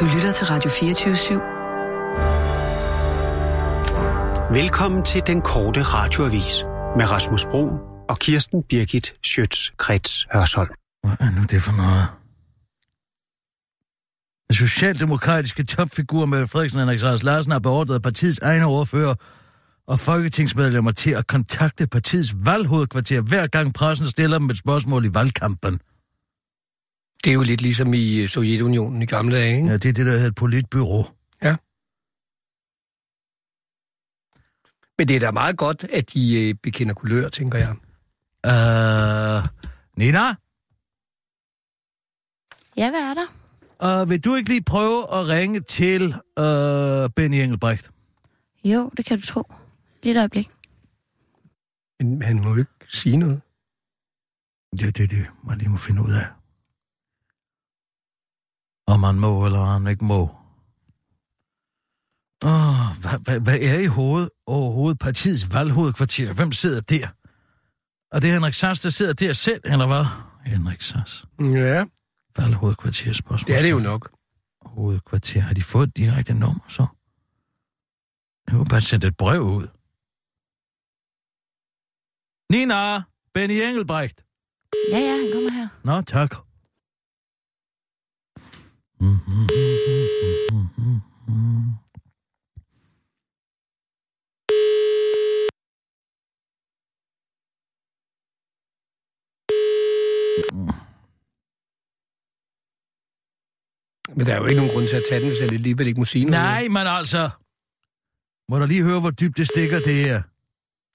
Du lytter til Radio 24 /7. Velkommen til den korte radioavis med Rasmus Bro og Kirsten Birgit Schøtz-Krets Hørsholm. Hvad er nu det for noget? Den socialdemokratiske topfigur med Frederiksen Henrik Sars Larsen har beordret partiets egne ordfører og folketingsmedlemmer til at kontakte partiets valghovedkvarter, hver gang pressen stiller dem et spørgsmål i valgkampen. Det er jo lidt ligesom i øh, Sovjetunionen i gamle dage, ikke? Ja, det er det, der hedder et politbyrå. Ja. Men det er da meget godt, at de øh, bekender kulør, tænker jeg. Uh, Nina, Ja, hvad er der? uh, vil du ikke lige prøve at ringe til uh, Benny Engelbrecht? Jo, det kan du tro. Lige et øjeblik. Men han må jo ikke sige noget. Ja, det er det, man lige må finde ud af. Om man må eller han ikke må. Åh, hvad, hvad, hvad er i hovedet overhovedet partiets valghovedkvarter? Hvem sidder der? Og det er Henrik Sass, der sidder der selv, eller hvad? Henrik Sass. Ja, Valghovedkvarter, spørgsmål. det er det jo nok. Hovedkvarter. Har de fået et direkte nummer, så? Jeg må bare sende et brev ud. Nina! Benny Engelbrecht! Ja, ja, han kommer her. Nå, tak. Men der er jo ikke nogen grund til at tage den, hvis jeg alligevel ikke må sige noget. Nej, men altså... Må du lige høre, hvor dybt det stikker, det her?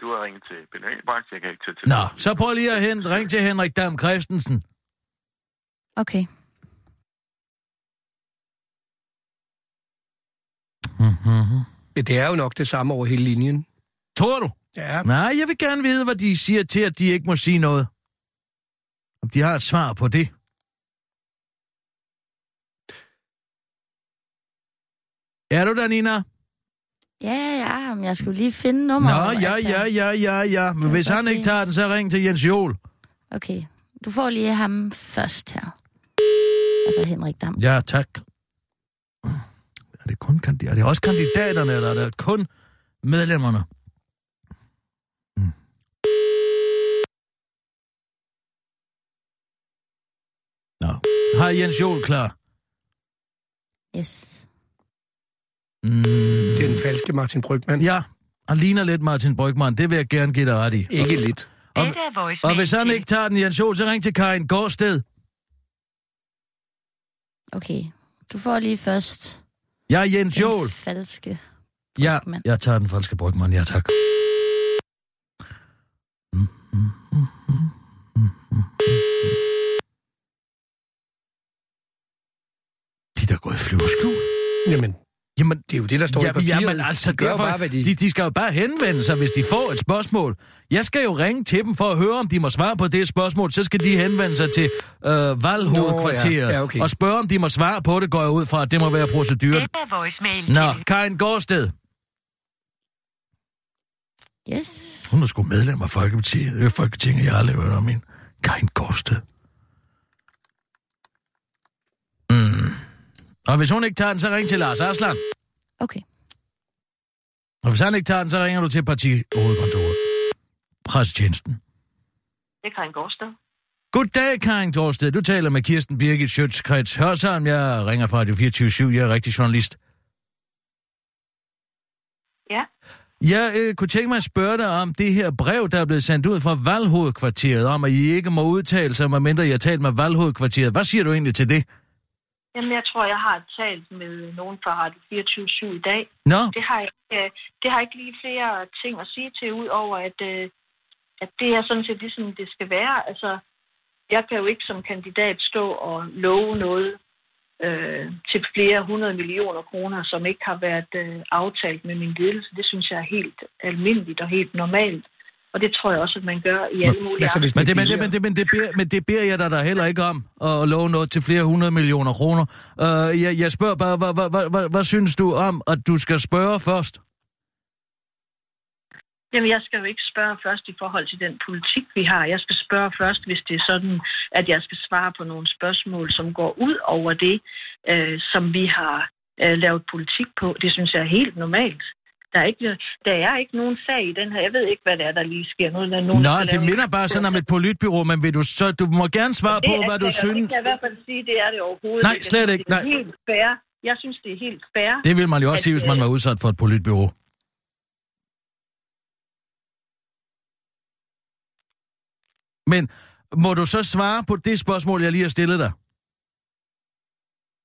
Du har ringet til Ben Engelbrecht, jeg kan ikke tage til. Nå, så prøv lige at hente, ring til Henrik Dam Christensen. Okay. Men det er jo nok det samme over hele linjen. Tror du? Ja, Nej, jeg vil gerne vide, hvad de siger til, at de ikke må sige noget. Om de har et svar på det. Er du der, Nina? Ja, ja, ja, men jeg skulle lige finde nummer. Nå, ja, ja, ja, ja, ja. Men hvis han ikke tager den, så ring til Jens Jol. Okay, du får lige ham først her. Altså Henrik Dam. Ja, tak. Er det kun kandid- er det også kandidaterne, eller er det kun medlemmerne? Mm. Nå, har Jens Jol klar? Yes. Mm. det er den falske Martin Brygman. Ja, han ligner lidt Martin Brygman, det vil jeg gerne give dig ret i. Ikke lidt. Og, og hvis han ikke tager den, Jens Jol, så ring til Karin Gårdsted. Okay, du får lige først Ja, Jens den Jol. falske Ja, jeg tager den falske Brygman, ja tak. De er da gået i flyveskjul. Jamen, Jamen, det er jo det, der står ja, i papiret. jamen altså, de derfor, bare, hvad de... de, de skal jo bare henvende sig, hvis de får et spørgsmål. Jeg skal jo ringe til dem for at høre, om de må svare på det spørgsmål. Så skal de henvende sig til øh, valghovedkvarteret Nå, ja. Ja, okay. og spørge, om de må svare på det, går jeg ud fra, at det må være proceduren. Er. Nå, Karin Gårdsted. Yes. Hun er sgu medlem af Folkepartiet. Det er Folketinget, jeg har aldrig hørt om hende. Karin Gårdsted. Mm. Og hvis hun ikke tager den, så ring til Lars Aslan. Okay. Og hvis han ikke tager den, så ringer du til partihovedkontoret. Presstjenesten. Det er Karin Gårdsted. Goddag, Karin Gårdsted. Du taler med Kirsten Birgit Schøtzgrads Hørsholm. Jeg ringer fra Radio 24 Jeg er rigtig journalist. Ja. Jeg øh, kunne tænke mig at spørge dig om det her brev, der er blevet sendt ud fra valghovedkvarteret, om at I ikke må udtale sig, medmindre I har talt med valghovedkvarteret. Hvad siger du egentlig til det? Jamen, jeg tror, jeg har talt med nogen fra Radio 24 i dag. Nå, Det har, jeg, øh, det har ikke lige flere ting at sige til, ud over at, øh, at det er sådan set ligesom det skal være. Altså, jeg kan jo ikke som kandidat stå og love noget øh, til flere hundrede millioner kroner, som ikke har været øh, aftalt med min ledelse. Det synes jeg er helt almindeligt og helt normalt. Og det tror jeg også, at man gør i alle mulige altså, men det, men, det, men, det, men, det beder, men det beder jeg dig da heller ikke om, at love noget til flere hundrede millioner kroner. Uh, jeg, jeg spørger bare, hvad, hvad, hvad, hvad, hvad synes du om, at du skal spørge først? Jamen, jeg skal jo ikke spørge først i forhold til den politik, vi har. Jeg skal spørge først, hvis det er sådan, at jeg skal svare på nogle spørgsmål, som går ud over det, øh, som vi har øh, lavet politik på. Det synes jeg er helt normalt. Der er, ikke, der er ikke nogen sag i den her. Jeg ved ikke, hvad det er, der lige sker. Nu, der er nogen, Nå, det minder bare sådan om et politbyrå, men vil du, så, du må gerne svare Det på, er- hvad du det synes. Det kan jeg i hvert fald sige, det er det overhovedet. Nej, slet ikke. Det er Nej. helt fair. Jeg synes, det er helt fair. Det vil man jo også at, sige, hvis man øh, var udsat for et politbyrå. Men må du så svare på det spørgsmål, jeg lige har stillet dig?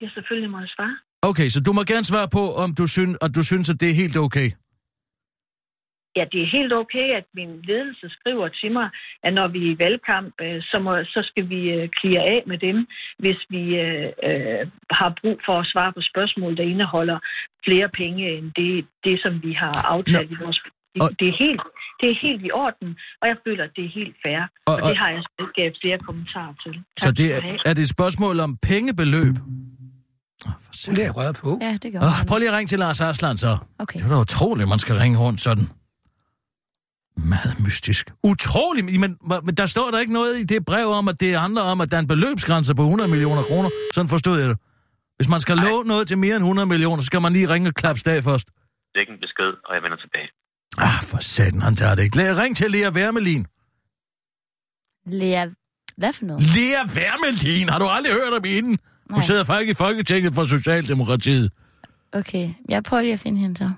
Ja, selvfølgelig må jeg svare. Okay, så du må gerne svare på, om du synes, at du synes, at det er helt okay. Ja, det er helt okay, at min ledelse skriver til mig, at når vi er i valgkamp, øh, så, må, så skal vi øh, klire af med dem, hvis vi øh, øh, har brug for at svare på spørgsmål, der indeholder flere penge end det, det som vi har aftalt i vores politik. Og- Det er, helt, det er helt i orden, og jeg føler, at det er helt fair. Og, Og- og, det har jeg så ikke øh, flere kommentarer til. Så Tak det skal du er, er det et spørgsmål om pengebeløb? Oh, for Det satan. er jeg røret på. Ja, det gør Oh, prøv lige at ringe til Lars Arsland så. Okay. Det er da utroligt, man skal ringe rundt sådan. Meget mystisk. Utroligt, men, men der står der ikke noget i det brev om, at det handler om, at der er en beløbsgrænse på 100 millioner kroner. Sådan forstod jeg det. Hvis man skal love noget til mere end 100 millioner, så skal man lige ringe og klappe stag først. Læg en besked, og jeg vender tilbage. Ah, for satan, han tager det ikke. Lad, ring til Lea Wermelin. Lea, hvad for noget? Lea Wermelin, har du aldrig hørt om hende? Hun Nej. sidder faktisk i Folketinget for Socialdemokratiet. Okay, jeg prøver lige at finde hende så.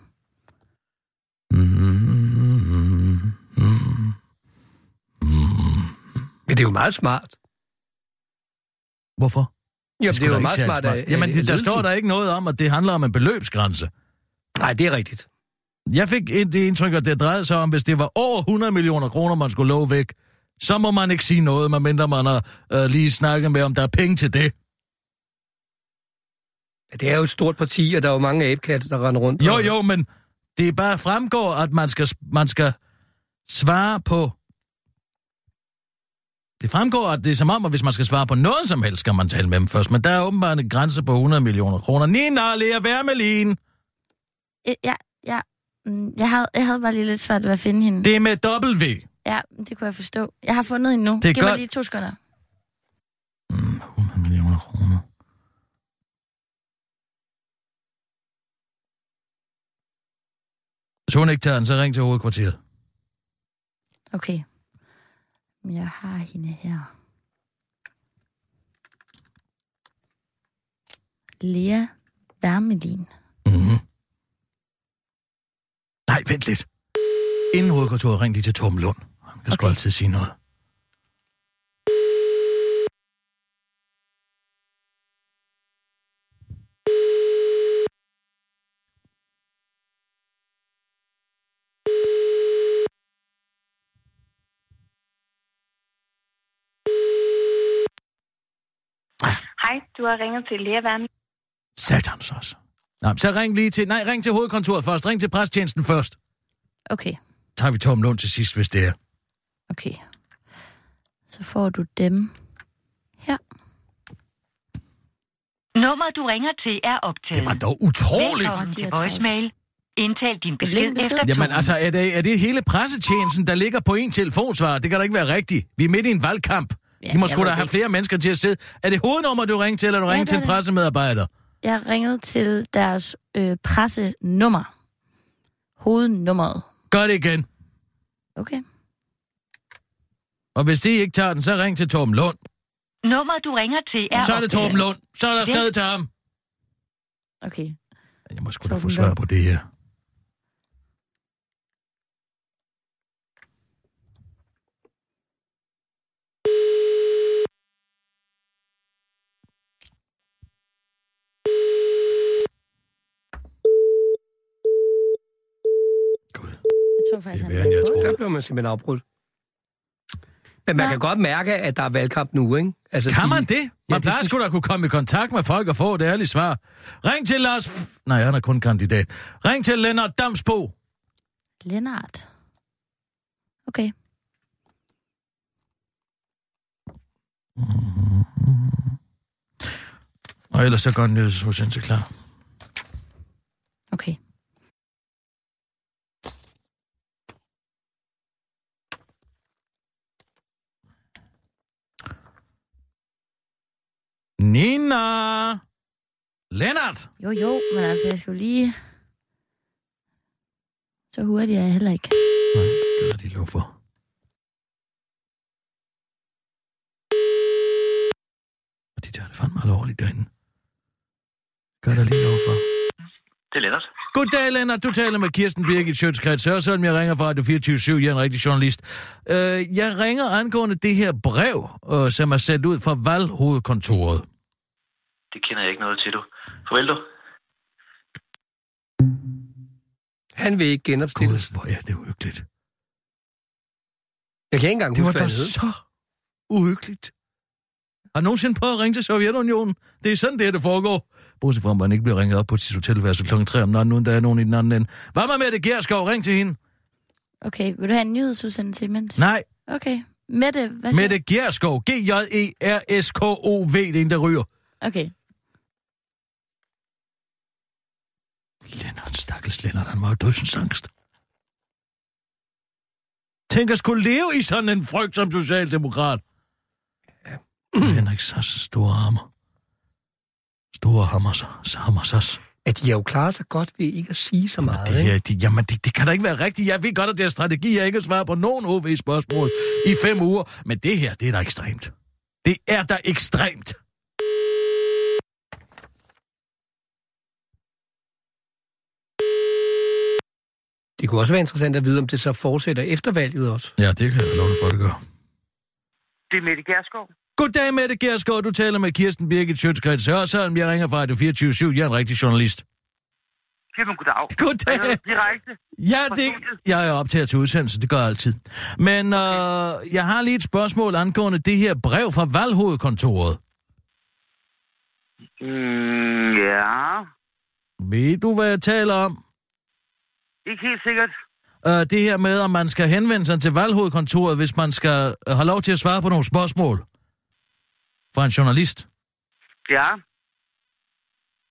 Men det er jo meget smart. Hvorfor? Jamen, det, skulle er jo meget særlig smart. af- Jamen, af det, der ledelsen. står der ikke noget om, at det handler om en beløbsgrænse. Nej, det er rigtigt. Jeg fik et- det indtryk, at det drejede sig om, hvis det var over 100 millioner kroner, man skulle love væk, så må man ikke sige noget, medmindre man har øh, lige snakket med, om der er penge til det. Det er jo et stort parti, og der er jo mange abekatte, der render rundt. Jo, jo, men det bare fremgår, at man skal, man skal svare på... Det fremgår, at det er som om, at hvis man skal svare på noget som helst, skal man tale med dem først. Men der er åbenbart en grænse på 100 millioner kroner. Nina, Lea Wermelin, Ja, ja. Mm, Jeg havde, jeg havde bare lige lidt svært ved at finde hende. det er med W. Ja, det kunne jeg forstå. Jeg har fundet hende nu. Det er Giv mig godt. lige to sekunder. 100 millioner kroner. Hvis hun ikke tager den, så ring til hovedkvarteret. Okay. Men Jeg har hende her. Lea Wermelin. Mm-hmm. Nej, vent lidt. Inden hovedkontoret, ring lige til Torben Lund. Han kan sgu Okay. altid sige noget. Hej, du har ringet til Lea Wermelin. Satans også. Nej, så ring lige til... Nej, ring til hovedkontoret først. Ring til presstjenesten først. Okay, Tager vi Torben Lund til sidst, hvis det er. okay. Så får du dem her. Nummeret, du ringer til, er optaget. Det var dog utroligt. Velkommen til voicemail. Indtal din besked besked. efter Jamen altså, er det, er det hele pressetjenesten, der ligger på en telefonsvar? Det kan da ikke være rigtigt. Vi er midt i en valgkamp. Ja, De må sgu da have ikke. flere mennesker til at sidde. Er det hovednummer, du ringer til, eller du Ja, ringer til en pressemedarbejder? Jeg ringede til deres øh, pressenummer. Hovednummeret. Gør det igen. Okay. Og hvis de ikke tager den, så ring til Torben Lund. Nummeret, du ringer til, er Så er det. Torben Lund. Så er der stadig til ham. Okay. Jeg må sgu da få svar på det her. Gud, Jeg tror faktisk, Det er han værre, end jeg blev på. Der bliver man simpelthen afbrudt. Men man Nå. kan godt mærke, at der er valgkamp nu, ikke? Altså, Kan de- man det? Ja, Man plejer sgu da at kunne komme i kontakt med folk og få et ærligt svar. Ring til Lars... F- Nej, han er kun kandidat. Ring til Lennart Damsbo. Lennart. Okay. Og ellers så går han til klar. Okay. Nina! Lennart! Jo, jo, men altså, jeg skal jo lige... Så hurtigt er jeg heller ikke. Nej, det gør de lov for. Og de tager det fandme alvorligt derinde. Gør der lige lov for. Det er Lennart. Goddag, Lennart. Du taler med Kirsten Birgit Sjøtskreds Hørsholm. Jeg ringer fra Radio 24 Jeg er en rigtig journalist. Øh, jeg ringer angående det her brev, øh, som er sendt ud fra valghovedkontoret. Det kender jeg ikke noget til, du. Farvel, du. Han vil ikke Gud, genopstilles. hvor er det uhyggeligt. Jeg kan ikke engang Det var huske, da hvad han hed. så uhyggeligt. Har nogensinde prøvet at ringe til Sovjetunionen? Det er sådan, det det foregår. Bortset fra, man ikke bliver ringet op på sit hotelværelse kl. 3 om natten, uden der er nogen i den anden ende. Hvad med Mette Gerskov? Ring til hende. Okay, vil du have en nyhedsudsendelse imens? Nej, Okay. Mette, hvad siger Mette Gerskov. E G-J-E-R-S-K-O-V. Det er en, der ryger. Okay. Lennart, stakkels Lennart, han var jo dødsens angst. Tænk at skulle leve i sådan en frygt som socialdemokrat. Ja. Henrik Sass store armer. Store hammer, hammer Sass. At de har jo klaret sig godt ved ikke at sige så meget, Det ikke? her, de, jamen, det, det kan da ikke være rigtigt. Jeg ved godt, at deres strategi er ikke at svare på nogen OV-spørgsmål i fem uger. Men det her, det er da ekstremt. Det er da ekstremt. Det kunne også være interessant at vide, om det så fortsætter efter valget også. Ja, det kan jeg love dig for, det gør. Det er Mette Gerskov. Goddag, Mette Gerskov. Du taler med Kirsten Birgit Sjøtskreds Hørsholm. Jeg ringer fra Radio 24 Jeg er en rigtig journalist. Jamen, goddag. Goddag. Er Direkte. Ja, det, jeg er optaget til udsendelse, det gør jeg altid. Men øh, jeg har lige et spørgsmål angående det her brev fra valghovedkontoret. Mm, ja, Ved du, hvad jeg taler om? ikke helt sikkert. Øh, det her med, om man skal henvende sig til valghovedkontoret, hvis man skal øh, have lov til at svare på nogle spørgsmål fra en journalist. Ja,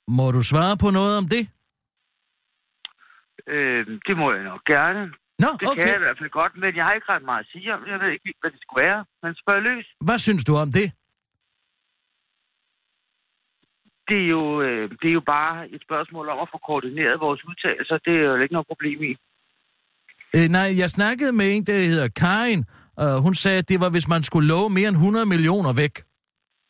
Må du svare på noget om det? øh, det må jeg nok gerne. Nå, Det kan okay. jeg i hvert fald godt, men jeg har ikke ret meget at sige om. Jeg ved ikke, hvad det skulle være. Men spørg løs. Hvad synes du om det? Det er, jo, øh, det er jo bare et spørgsmål om at få koordineret vores udtalelser. Det er jo ikke noget problem i. Øh, nej, jeg snakkede med en, der hedder Karin. Uh, hun sagde, at det var, hvis man skulle love mere end 100 millioner væk.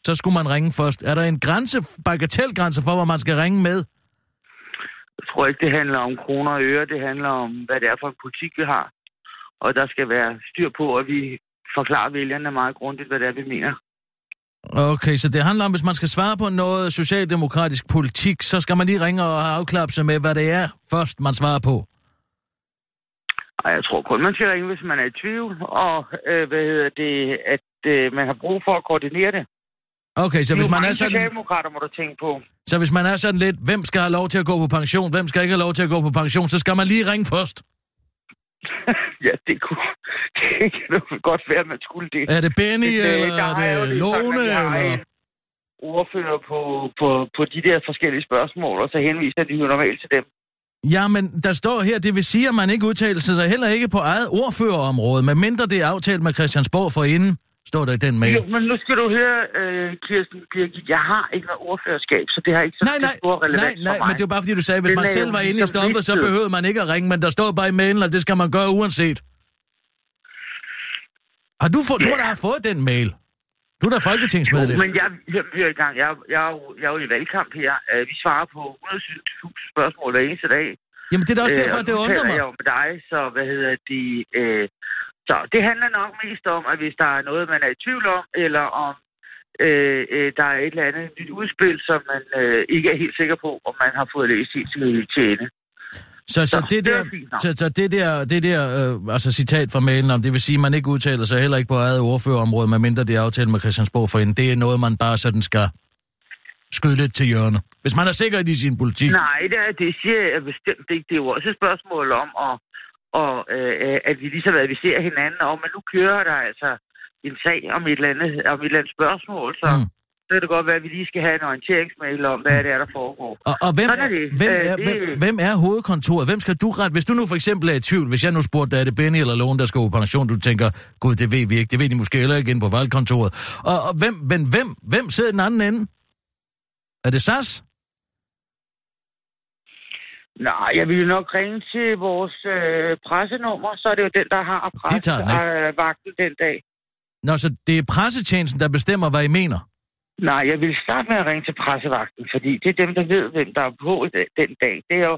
Så skulle man ringe først. Er der en grænse, bagatelgrænse for, hvor man skal ringe med? Jeg tror ikke, det handler om kroner og øre. Det handler om, hvad det er for en politik, vi har. Og der skal være styr på, at vi forklarer vælgerne meget grundigt, hvad det er, vi mener. Okay, så det handler om, hvis man skal svare på noget socialdemokratisk politik, så skal man lige ringe og have afklappet sig med, hvad det er først, man svarer på. Og jeg tror kun, man skal ringe, hvis man er i tvivl, og øh, hvad hedder det, at øh, man har brug for at koordinere det. Okay, så hvis man er sådan, socialdemokrater, må du tænke på. så hvis man er sådan lidt, hvem skal have lov til at gå på pension, hvem skal ikke have lov til at gå på pension, så skal man lige ringe først. ja, det kunne det kan godt være, at man skulle det. Er det Benny, Det- eller der er det sådan, Lone, har eller... ordfører på, på, på de der forskellige spørgsmål, og så henviser de jo normalt til dem. Ja, men der står her, det vil sige, at man ikke udtaler sig heller ikke på eget ordførerområde, medmre det er aftalt med Christiansborg for inden, står der i den mail. Jo, men nu skal du høre, øh, Kirsten Birgit, jeg har ikke noget ordførerskab, så det har ikke så Nej, nej, stor nej, relevans nej, for mig. men det var bare fordi, du sagde, hvis Den man selv var inde i ligesom stoffet, så behøvede man ikke at ringe, men der står bare i mailen, at det skal man gøre uanset. Har du, fået, du må da fået den mail. Du er da folketingsmedlem. Jo, men jeg, jeg, jeg, jeg, jeg, jeg, er jo- jeg er jo i valgkamp her. Øh, Vi svarer på 100.000 spørgsmål hver eneste dag. Jamen, det er da også Øh, derfor, at det undrer mig. jeg jo med dig, så hvad hedder de... Øh, så det handler nok mest om, at hvis der er noget, man er i tvivl om, eller om øh, øh, der er et eller andet nyt udspil, som man øh, ikke er helt sikker på, om man har fået læst helt til, til ende. Så, så, Så, det det der, er fint så, så det der, det der øh, altså citat fra mailen om, det vil sige, at man ikke udtaler sig heller ikke på eget ordførerområde, medmindre det er aftalt med Christiansborg for inden. Det er noget, man bare sådan skal skyde lidt til hjørne. Hvis man er sikker i sin politik. Nej, det, er, det siger jeg bestemt ikke. Det er jo også et spørgsmål om, at, og, øh, at vi ligesom adviserer hinanden om, at nu kører der altså en sag om et eller andet, om et eller andet spørgsmål, så Mm. så kan det godt være, at vi lige skal have en orienteringsmail om, hvad det er, der foregår. Og, og hvem, Sådan er, det. hvem, Øh, er, det- hvem, hvem er hovedkontoret? Hvem skal du ret? Hvis du nu for eksempel er i tvivl, hvis jeg nu spurgte er det Benny eller Lone, der skal på pension, du tænker, gud, det ved vi ikke, det ved de måske heller ikke inde på valgkontoret. Og, og hvem, men hvem, hvem sidder den anden ende? Er det SAS? Nej, jeg vil jo nok ringe til vores øh, pressenummer, så er det jo den, der har De tager den, ikke? pressevagten den dag. Nå, så det er pressetjenesten, der bestemmer, hvad I mener? Nej, jeg vil starte med at ringe til pressevagten, fordi det er dem, der ved, hvem der er på den dag. Det er jo,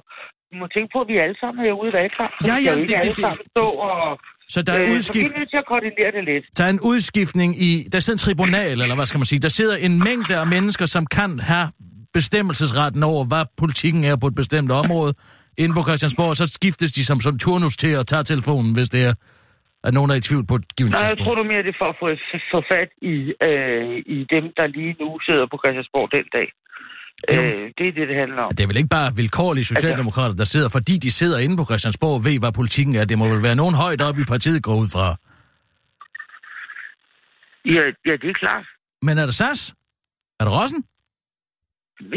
du må tænke på, at vi alle sammen er ude i valgkamp. Ja, ja, det- det- det- stå og... Så der er Øh, så vi udskift... er nødt til at koordinere det lidt. Der er en udskiftning i... Der sidder en tribunal, eller hvad skal man sige. Der sidder en mængde af mennesker, som kan have bestemmelsesretten over, hvad politikken er på et bestemt område inde på Christiansborg, så skiftes de som sådan turnus til at tage telefonen, hvis det er, at nogen er i tvivl på et givet Nej, jeg tror du mere, det er for at få, få fat i, øh, i dem, der lige nu sidder på Christiansborg den dag. Øh, det er det, det handler om. Det er vel ikke bare vilkårlige socialdemokrater, der sidder, fordi de sidder inde på Christiansborg og ved, hvad politikken er. Det må vel være nogen højt op i partiet går ud fra. Ja, ja, det er klart. Men er det SAS? Er det Rossen?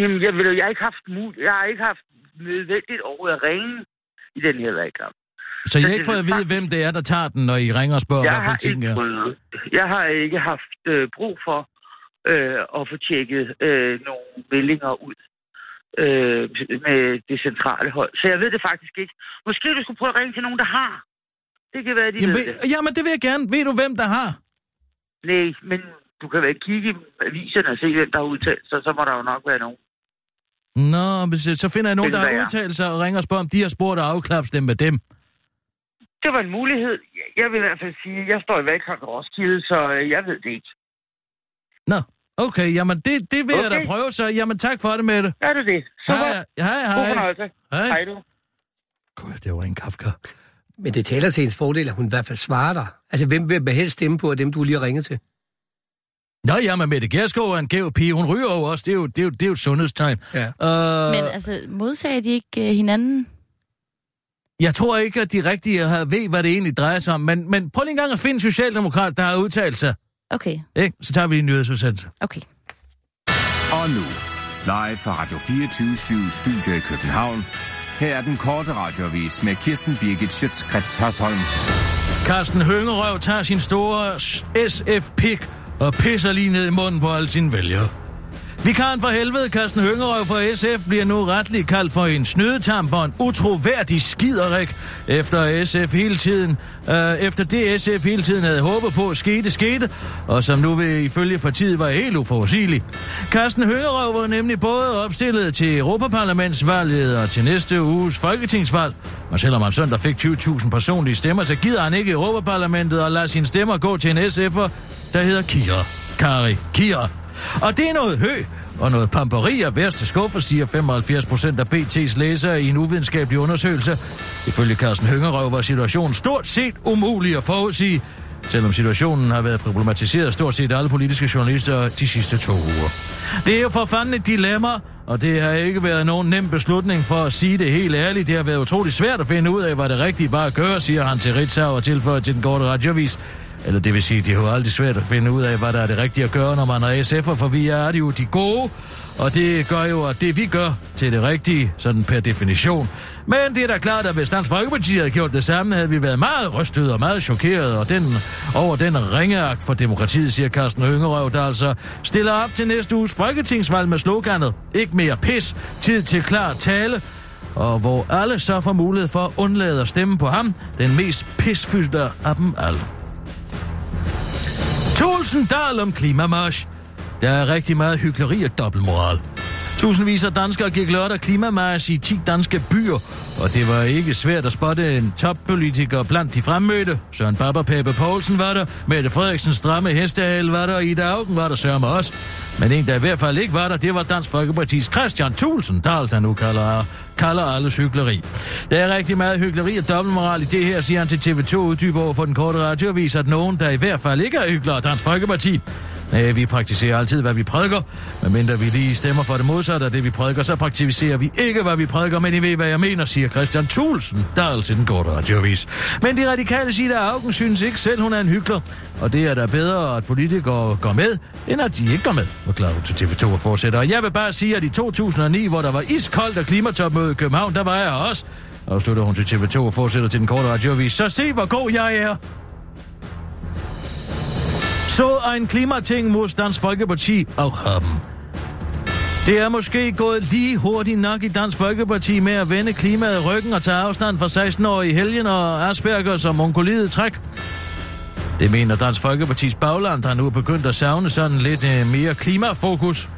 Jamen, jeg, ved, jeg, har ikke haft mul- jeg har ikke haft nødvendigt over at ringe i den her valgkamp. Så I har ikke fået at vide, hvem det er, der tager den, når I ringer og spørger, Jeg hvad politikken ikke, er? jeg har ikke haft øh, brug for øh, at få tjekket øh, nogle meldinger ud øh, med det centrale hold. Så jeg ved det faktisk ikke. Måske du skulle prøve at ringe til nogen, der har. Det kan være, de Jamen, ved ved, det. jamen, det vil jeg gerne. Ved du, hvem der har? Nej, men du kan vel kigge i aviserne og se, hvem der har udtalt sig, så må der jo nok være nogen. Nå, men så så finder jeg nogen, der har udtalt sig og ringer og spørger, om de har spurgt og afklaps dem med dem. Det var en mulighed. Jeg vil i hvert fald sige, at jeg står i valgkamp i Roskilde, så øh, jeg ved det ikke. Nå, okay, jamen det, det vil okay. jeg da prøve, så jamen tak for det med det. Er det det? Super. Hej, hej, hej. Hej. Hej du. Gud, det var en Kafka. Men det taler til hendes fordel, at hun i hvert fald svarer dig. Altså, hvem vil man helst stemme på af dem, du lige har ringet til? Nå, jamen Mette Gerskov er en gæv pige. Hun ryger jo også. Det er jo, det er jo, det er jo et sundhedstegn. Ja. Uh, Men altså, modsagde de ikke uh, hinanden? Jeg tror ikke, at de rigtige har ved, hvad det egentlig drejer sig om. Men, men prøv lige en gang at finde en socialdemokrat, der har udtalt sig. Okay, Ikke? Så tager vi en nyhedsudsendelse. okay. Og nu, live fra Radio 24 Studio i København. Her er den korte radiovis med Kirsten Birgit Schøtzgrads Hasholm. Carsten Høngerøv tager sin store SF-pik og pisser lige ned i munden på alle sine vælgere. Vikaren for helvede, Carsten Høngerøv fra SF, bliver nu retligt kaldt for en snydetamp og en utroværdig skiderik, efter SF hele tiden, øh, efter det SF hele tiden havde håbet på, skete, skete, og som nu vil ifølge partiet var helt uforudsigelig. Carsten Høngerøv var nemlig både opstillet til Europaparlamentsvalget og til næste uges folketingsvalg, og selvom han søndag fik 20.000 personlige stemmer, så gider han ikke Europaparlamentet og lader sine stemmer gå til en SF'er, der hedder Kira. Kari Kira. Og det er noget hø og noget pamperi af værste skuffe, siger 75 procent af BT's læsere i en uvidenskabelig undersøgelse. Ifølge Carsten Høngerøv var situationen stort set umulig at forudsige, selvom situationen har været problematiseret af stort set alle politiske journalister de sidste to uger. Det er jo for fanden et dilemma, og det har ikke været nogen nem beslutning for at sige det helt ærligt. Det har været utrolig svært at finde ud af, hvad det rigtige bare gør, siger han til Ritzau og tilføjer til den korte radiovis. Eller det vil sige, det er jo aldrig svært at finde ud af, hvad der er det rigtige at gøre, når man er SF'er, for vi er jo de gode, og det gør jo, at det vi gør til det rigtige, sådan per definition. Men det er da klart, at hvis Dansk Folkeparti havde gjort det samme, havde vi været meget rystet og meget chokeret og den, over den ringeagt for demokratiet, siger Carsten Høngerøv, der altså stiller op til næste uges folketingsvalg med sloganet Ikke mere pis, tid til klar tale, og hvor alle så får mulighed for at undlade at stemme på ham, den mest pisfyldte af dem alle. Tulsendal om klimamarsch. Der er rigtig meget hykleri og dobbeltmoral. Tusindvis af danskere gik lørdag klimamars i 10 danske byer, og det var ikke svært at spotte en toppolitiker blandt de fremmødte. Søren Baba Pape Poulsen var der, Mette Frederiksen stramme hestehale var der, og Ida Augen var der sørme også. Men en, der i hvert fald ikke var der, det var Dansk Folkepartis Christian Thulsen, der nu kalder, kalder alles hyggeleri. Der er rigtig meget hyggeleri og dobbeltmoral i det her, siger han til TV2 uddyber over for den korte radioavis, at nogen, der i hvert fald ikke er hyggelige Dansk Folkeparti, Nej, vi praktiserer altid, hvad vi prædiker. Medmindre vi lige stemmer for det modsatte af det, vi prædiker, så praktiserer vi ikke, hvad vi prædiker, men I ved, hvad jeg mener, siger Christian Thulsen, der er altid den korte radiovis. Men de radikale siger, at Augen synes ikke selv, hun er en hyggelig, og det er da bedre, at politikere går med, end at de ikke går med, forklarer hun til TV2 og fortsætter. Og jeg vil bare sige, at i 2009, hvor der var iskoldt og klimatopmøde i København, der var jeg også. Og slutter hun til TV2 og fortsætter til den korte radioavis. Så se, hvor god jeg er. Så ein Klimating muss Dansk Folkeparti auch haben. Det er måske gået lige hurtigt nok i Dansk Folkeparti med at vende klimaet ryggen og tage afstand fra 16-årige helgen og Asperger som onkolidet træk. Det mener Dansk Folkepartis bagland, der nu er begyndt at savne sådan lidt øh, mere klimafokus.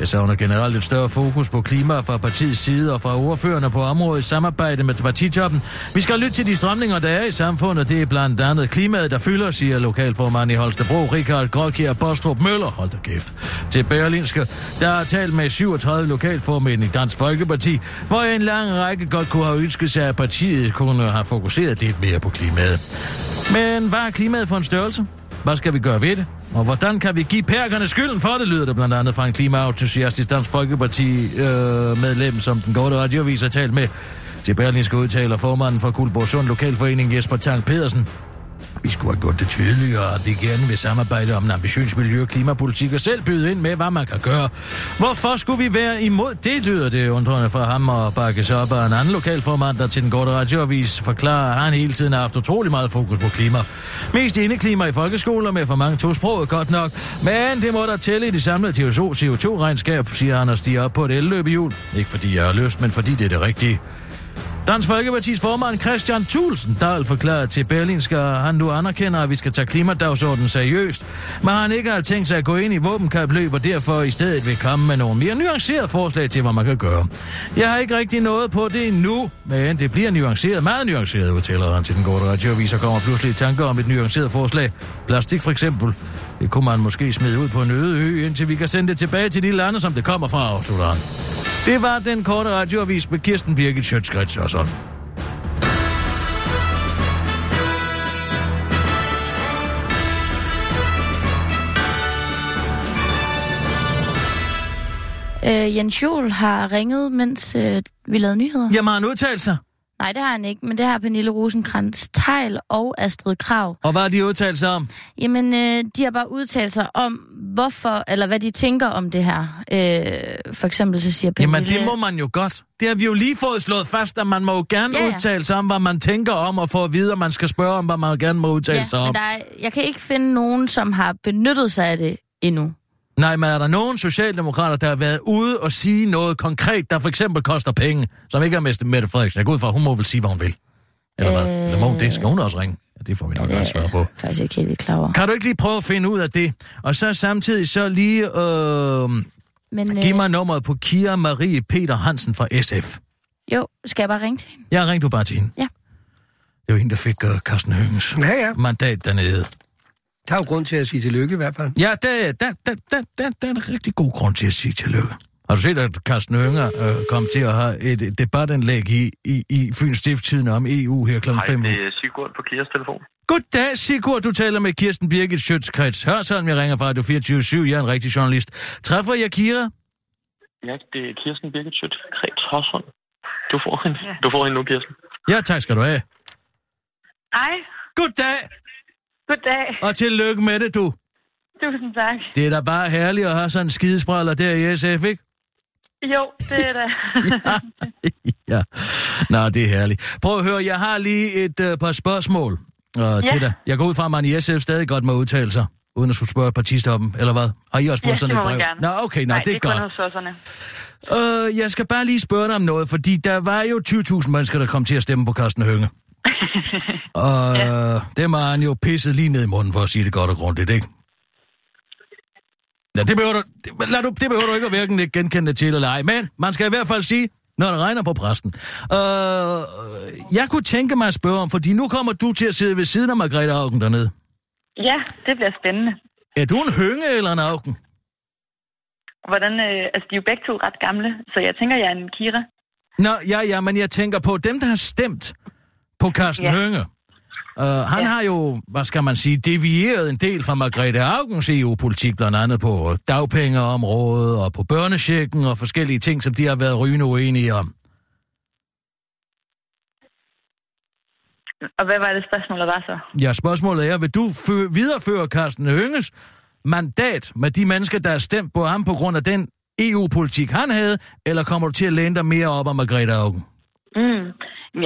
Jeg savner generelt et større fokus på klima fra partiets side og fra ordførerne på området i samarbejde med partitoppen. Vi skal lytte til de strømninger, der er i samfundet. Det er blandt andet klimaet, der fylder, siger lokalformand i Holstebro, Richard Gråkjær Bostrup Møller, hold da kæft, til Berlinske, der har talt med 37 lokalformænd i Dansk Folkeparti, hvor en lang række godt kunne have ønsket sig, at partiet kunne have fokuseret lidt mere på klimaet. Men hvad er klimaet for en størrelse? Hvad skal vi gøre ved det? Og hvordan kan vi give perkerne skylden for det, lyder det blandt andet fra en klimaentusiastisk Dansk Folkeparti-medlem, øh, som den gode radiovis har talt med. Til Berlingske udtaler formanden for Guldborg Sund Lokalforening Jesper Tang Pedersen. Vi skulle have gjort det tydeligere, at vi gerne vil samarbejde om en ambitiøs miljø- og klimapolitik og selv byde ind med, hvad man kan gøre. Hvorfor skulle vi være imod det, lyder det undrende fra ham og bakkes op af en anden lokalformand, der til den korte radioavis forklarer, at han hele tiden har haft utrolig meget fokus på klima. Mest indeklima i folkeskoler med for mange tosproget godt nok, men det må der tælle i det samlede CO2-regnskab, siger han og stiger op på et elløbehjul. Ikke fordi jeg har lyst, men fordi det er det rigtige. Dansk Folkepartis formand Christian Thulsen Dahl forklarede til Berlinske, at han nu anerkender, at vi skal tage klimadagsordenen seriøst, men han ikke har tænkt sig at gå ind i våbenkapløb, og derfor i stedet vil komme med nogle mere nuancerede forslag til, hvad man kan gøre. Jeg har ikke rigtig noget på det endnu, men det bliver nuanceret, meget nuanceret, udtaler han til den gode radioavis, og kommer pludselig i tanker om et nuanceret forslag. Plastik for eksempel. Det kunne man måske smide ud på en øde ø, indtil vi kan sende det tilbage til de lande, som det kommer fra, afslutter han. Det var den korte radioavis med Kirsten Birgit Schøtzgrads og sådan. Øh, Jens Jol har ringet, mens øh, vi lavede nyheder. Jamen, har han udtalt sig? Nej, det har han ikke, men det har Pernille rosenkrantz Tejl og Astrid Krav. Og hvad har de udtalt sig om? Jamen, øh, de har bare udtalt sig om, hvorfor, eller hvad de tænker om det her. Øh, for eksempel så siger Pernille... Jamen, det må man jo godt. Det har vi jo lige fået slået fast, at man må jo gerne Ja, ja. udtale sig om, hvad man tænker om, og få at vide, at man skal spørge om, hvad man gerne må udtale ja, sig om. men der er, jeg kan ikke finde nogen, som har benyttet sig af det endnu. Nej, men er der nogen socialdemokrater, der har været ude og sige noget konkret, der for eksempel koster penge, som ikke er med Mette Frederiksen? Jeg går ud fra, hun må vel sige, hvad hun vil. Eller hvad? Øh, Eller må hun det? Skal hun også ringe? Ja, det får vi nok gerne svar på. Faktisk ikke helt klar over. Kan du ikke lige prøve at finde ud af det? Og så samtidig så lige øh, Men, give mig nummeret på Kira Marie Peter Hansen fra SF. Jo, skal jeg bare ringe til hende? Jeg ringte du bare til hende. Ja. Det var hende, der fik uh, Carsten Høngens Ja, ja. mandat dernede. Der er jo grund til at sige tillykke i hvert fald. Ja, der, der, der, der, der, der er en rigtig god grund til at sige tillykke. Har du set, at Carsten Hønger øh, kom til at have et et debatindlæg i, i, i Fyns Stiftstiden om EU her kl. 5? Hej, det er Sigurd på Kias telefon. Goddag, Sigurd. Du taler med Kirsten Birgit Schøtzgrads Hørsholm. Jeg ringer fra Radio 24 Jeg er en rigtig journalist. Træffer jeg Kira? Ja, det er Kirsten Birgit Schødt. Krets Hørsholm. Du får hende. Du får hende nu, Kirsten. Ja, tak skal du have. Hej. Goddag, Goddag. og tillykke med det, du. Tusind tak. Det er da bare herligt at have sådan en skidespræller der i SF, ikke? Jo, det er det. ja. Nå, det er herligt. Prøv at høre, jeg har lige et uh, par spørgsmål uh, ja. til dig. Jeg går ud fra, at man i SF stadig godt må udtale sig, uden at skulle spørge partistoppen, eller hvad? Har I også fået ja, sådan et brev? gerne. Nå, okay, nej, Nej, det er, godt. sosserne. Uh, jeg skal bare lige spørge dig om noget, fordi der var jo 20.000 mennesker, der kom til at stemme på Carsten Hønge. Og ja. dem har han jo pisset lige ned i munden, for at sige det godt og grundigt, ikke? Ja, det behøver du, det, lad du, det behøver du ikke at hverken genkende til eller ej, men man skal i hvert fald sige, når det regner på præsten. Uh, jeg kunne tænke mig at spørge om, fordi nu kommer du til at sidde ved siden af Margrethe Augen dernede. Ja, det bliver spændende. Er du en hønge eller en Augen? Hvordan, øh, altså, de er jo begge to ret gamle, så jeg tænker, jeg er en Kira. Nå, ja, ja, men jeg tænker på dem, der har stemt på Carsten. Ja. Hønge. Uh, han ja. har jo, hvad skal man sige, devieret en del fra Margrethe Augens EU-politik, blandt andet på dagpengeområdet og på børnechecken og forskellige ting, som de har været rygende uenige om. Og hvad var det spørgsmål, der var så? Ja, spørgsmålet er, vil du fø- videreføre Carsten Hønges mandat med de mennesker, der har stemt på ham på grund af den EU-politik, han havde, eller kommer du til at læne dig mere op af Margrethe Augen? Mm.